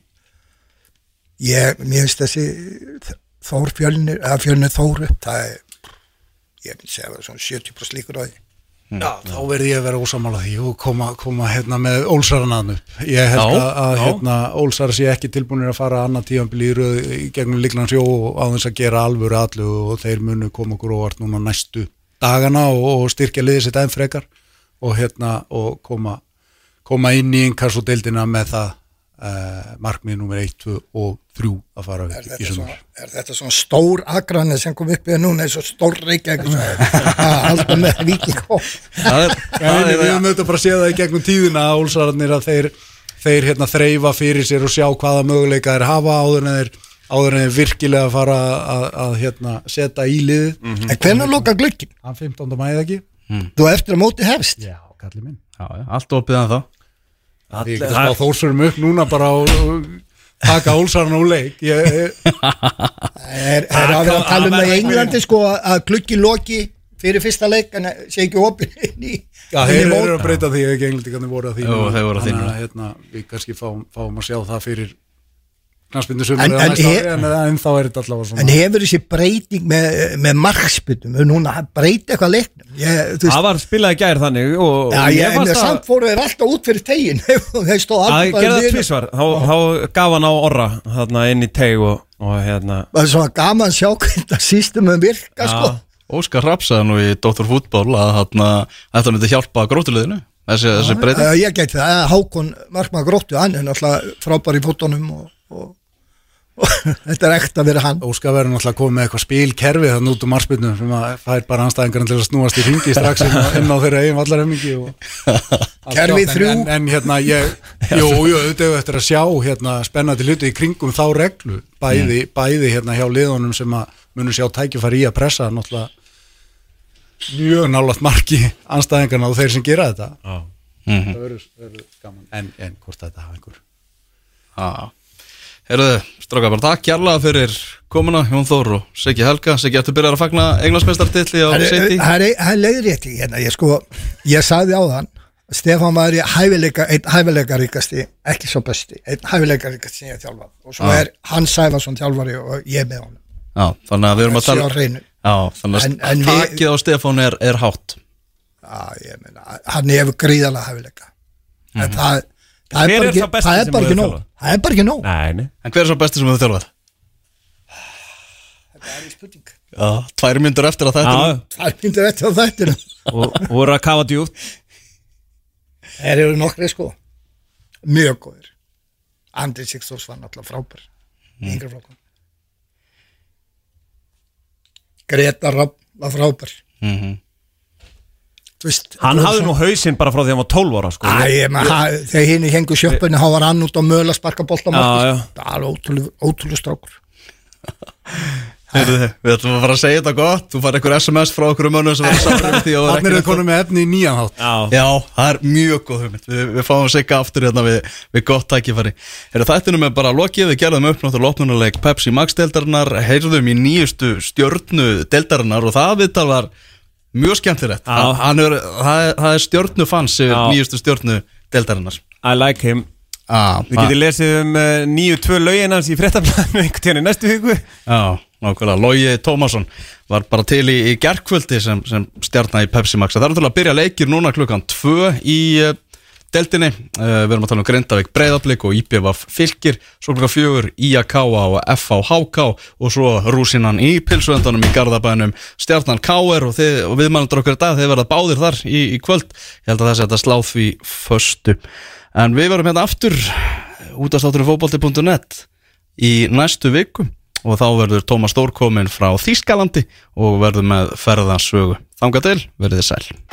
ég, mér finnst þessi Þór fjölnir, eða fjölnir Þór upp það er, ég myndi segja að það er svona 70% líkur á því Já, þá verði ég að vera ósamála því og koma, koma hérna með Ólsaranaðnu. Ég held Já, að, já. hérna, Ólsar sé ekki tilbúinir að fara annað tíðanbili í, röð- gegnum líklan sjó og á þess að gera alvöru allu og þeir munu koma okkur óvart núna næstu dagana og, og styrkja liðið sitt enn frekar og hérna og koma, koma inn í inkassodeildina með það uh, markmið nummer 1, 2 og 3 að fara upp í þetta, sumar. er þetta svona stór agrani sem kom upp í það núna eins og stór að halda með viking og Það er, Já, það við höfum auðvitað bara séð það í gegnum tíðina að Úlsararnir að þeir, þeir hérna, þreyfa fyrir sér og sjá hvaða möguleika þeir hafa áður en þeir, áður en þeir virkilega fara að, að hérna, setja í liðið. Mhm. en hvernig loka glukkin? Hann 15. mæði ekki? þú eftir að móti hefst Já, kalli minn. já, já, allt opið en þá Við getum spáð þórsverum upp núna bara og, og taka Úlsararna úr leik. Ég, ég, er, er að vera að tala um það í Englandi sko að glukki loki fyrir fyrsta leik en sé ekki opið inn í já, þeir eru að breyta því ekki englendingarnir voru að því. Jú, þeir voru að að hérna, við kannski fáum, fáum að sjá það fyrir En- en næsta he- ári en, en þá er þetta allavega svona. en hefur þessi breyting með, með markspytum núna breyti eitthvað leiknum ég, Það var spilað í gær þannig og og ég, að- samt fóru þeir alltaf út fyrir tegin þeir stóð að alltaf gera það niður. tvísvar þá, þá gaf hann á orra þarna inn í teg og, og hérna það er svona gaman að sjá hvernig það sístum um virka sko Óskar Rapsaði nú í Dr. Fútból að þetta myndi hjálpa grótuleginu þessi, þessi breyting ég gæti það, að Hákon Markmann Gróttu, hann er náttúrulega frábær í og, og þetta er ekta að vera hann. Óskar verður náttúrulega að koma með eitthvað spilkerfi þannig út um marspilnum sem að fær bara anstæðingarinn til að snúast í ringi strax inn á, inn á þeirra eigin vallarhemmingi Kerfi þrjú. en, en hérna ég, jú, jú, auðvitað eftir að sjá hérna spennandi hluti í kringum þá reglu. Bæði, bæði hérna hjá liðunum sem að munum sjá tækifæri í að pressa náttúrulega mjög nálaðt marki anstæðingarna og þeir sem gera þetta. Mhm. það verður, gaman. En, en hvort þetta hafa einhver Já, heyrðu, stráka bara takk kjærlega fyrir komuna, Jón Þór og Siggi Helga, Siggi, ertu byrjar að fagna englandsmeistartilli á City? það er- leiðrétti hérna, ég sko, ég sagði á þann Stefán var í hæfileika einn hæfileikaríkasti, ekki svo besti einn hæfileikaríkasti sem ég þjálfað. Og svo Já. er hann Sæfarsson þjálfari og ég með honum. Já, þannig að við erum að tala. Já, þannig að en við- takið á Stefán er, er hátt. Já, ég meina, hann hefur gríðalega hæfileika. En það, það Hver er er bara ekki, sá besti það er sem bara þú ekki hefur nóg. þjálfað? það er bara ekki nóg. En hver er svo besti sem þú þjálfað? það er spurning. Já, tvær myndur eftir að þetta það er myndir eftir á þættinu og voru að kafa djúpt? Þeir eru nokkri sko. Mjög góðir. Andri Sigþórs var náttúrulega frábær. Í yngri flokkum Greta Rapp var frábær. Mhm. þú veist Hann hafði nú hausinn bara frá því að hann var 12 ára sko. Æ, ég, man, ha, þegar hinn í hengu sjöppunni þá var hann út á möl að sparka já. það er alveg ótrúlega, ótrúlega strákur. Heyrðu, Við ætlum að fara að segja þetta gott. Þú fær einhver SMS frá okkur um mönnum sem var samræðum því að Þannig er ekki það konum með efni í nýjan hátt. Já, Já, það er mjög góð hugmynd. Við, við fáum sigga aftur hérna við, við gott tækifæri. Þættinum er bara lokið. Við gerðum upp náttúrulega opnunuleik Pepsi Max deildarinnar Heyrðum í nýjustu stjörnu deildarinnar Og það viðtal var mjög skemmtilegt. Er, það, er, er stjörnu fans nýjustu stjörnu deildarinnar. I like him. Ah, Við getum lesið um uh, nýju tvö lögin hans í fréttaflæðinu einhvern tíðan í næstu viku. Já, nákvæmlega, Lógi Tómasson var bara til í, í gerkvöldi sem, sem stjarnar í Pepsi Max. Það er náttúrulega að byrja leikir núna klukkan 2 í uh, deltinni uh, Við erum að tala um Grindavík Breiðablík og IPVF Fylkir Svo klukkan 4 IAK og FH HK og svo rúsinan í pilsuendunum í Garðabænum Stjarnan KR og, og viðmælandur okkar í dag þeir verða báðir þar í, í kvöld Ég held að þessi þetta sláð því föstu En við verum hérna aftur útastátturinn fótbolti.net í næstu viku og þá verður Tómas Stór kominn frá Þýskalandi og verður með ferðansögu. Þanga til, verðið sæl.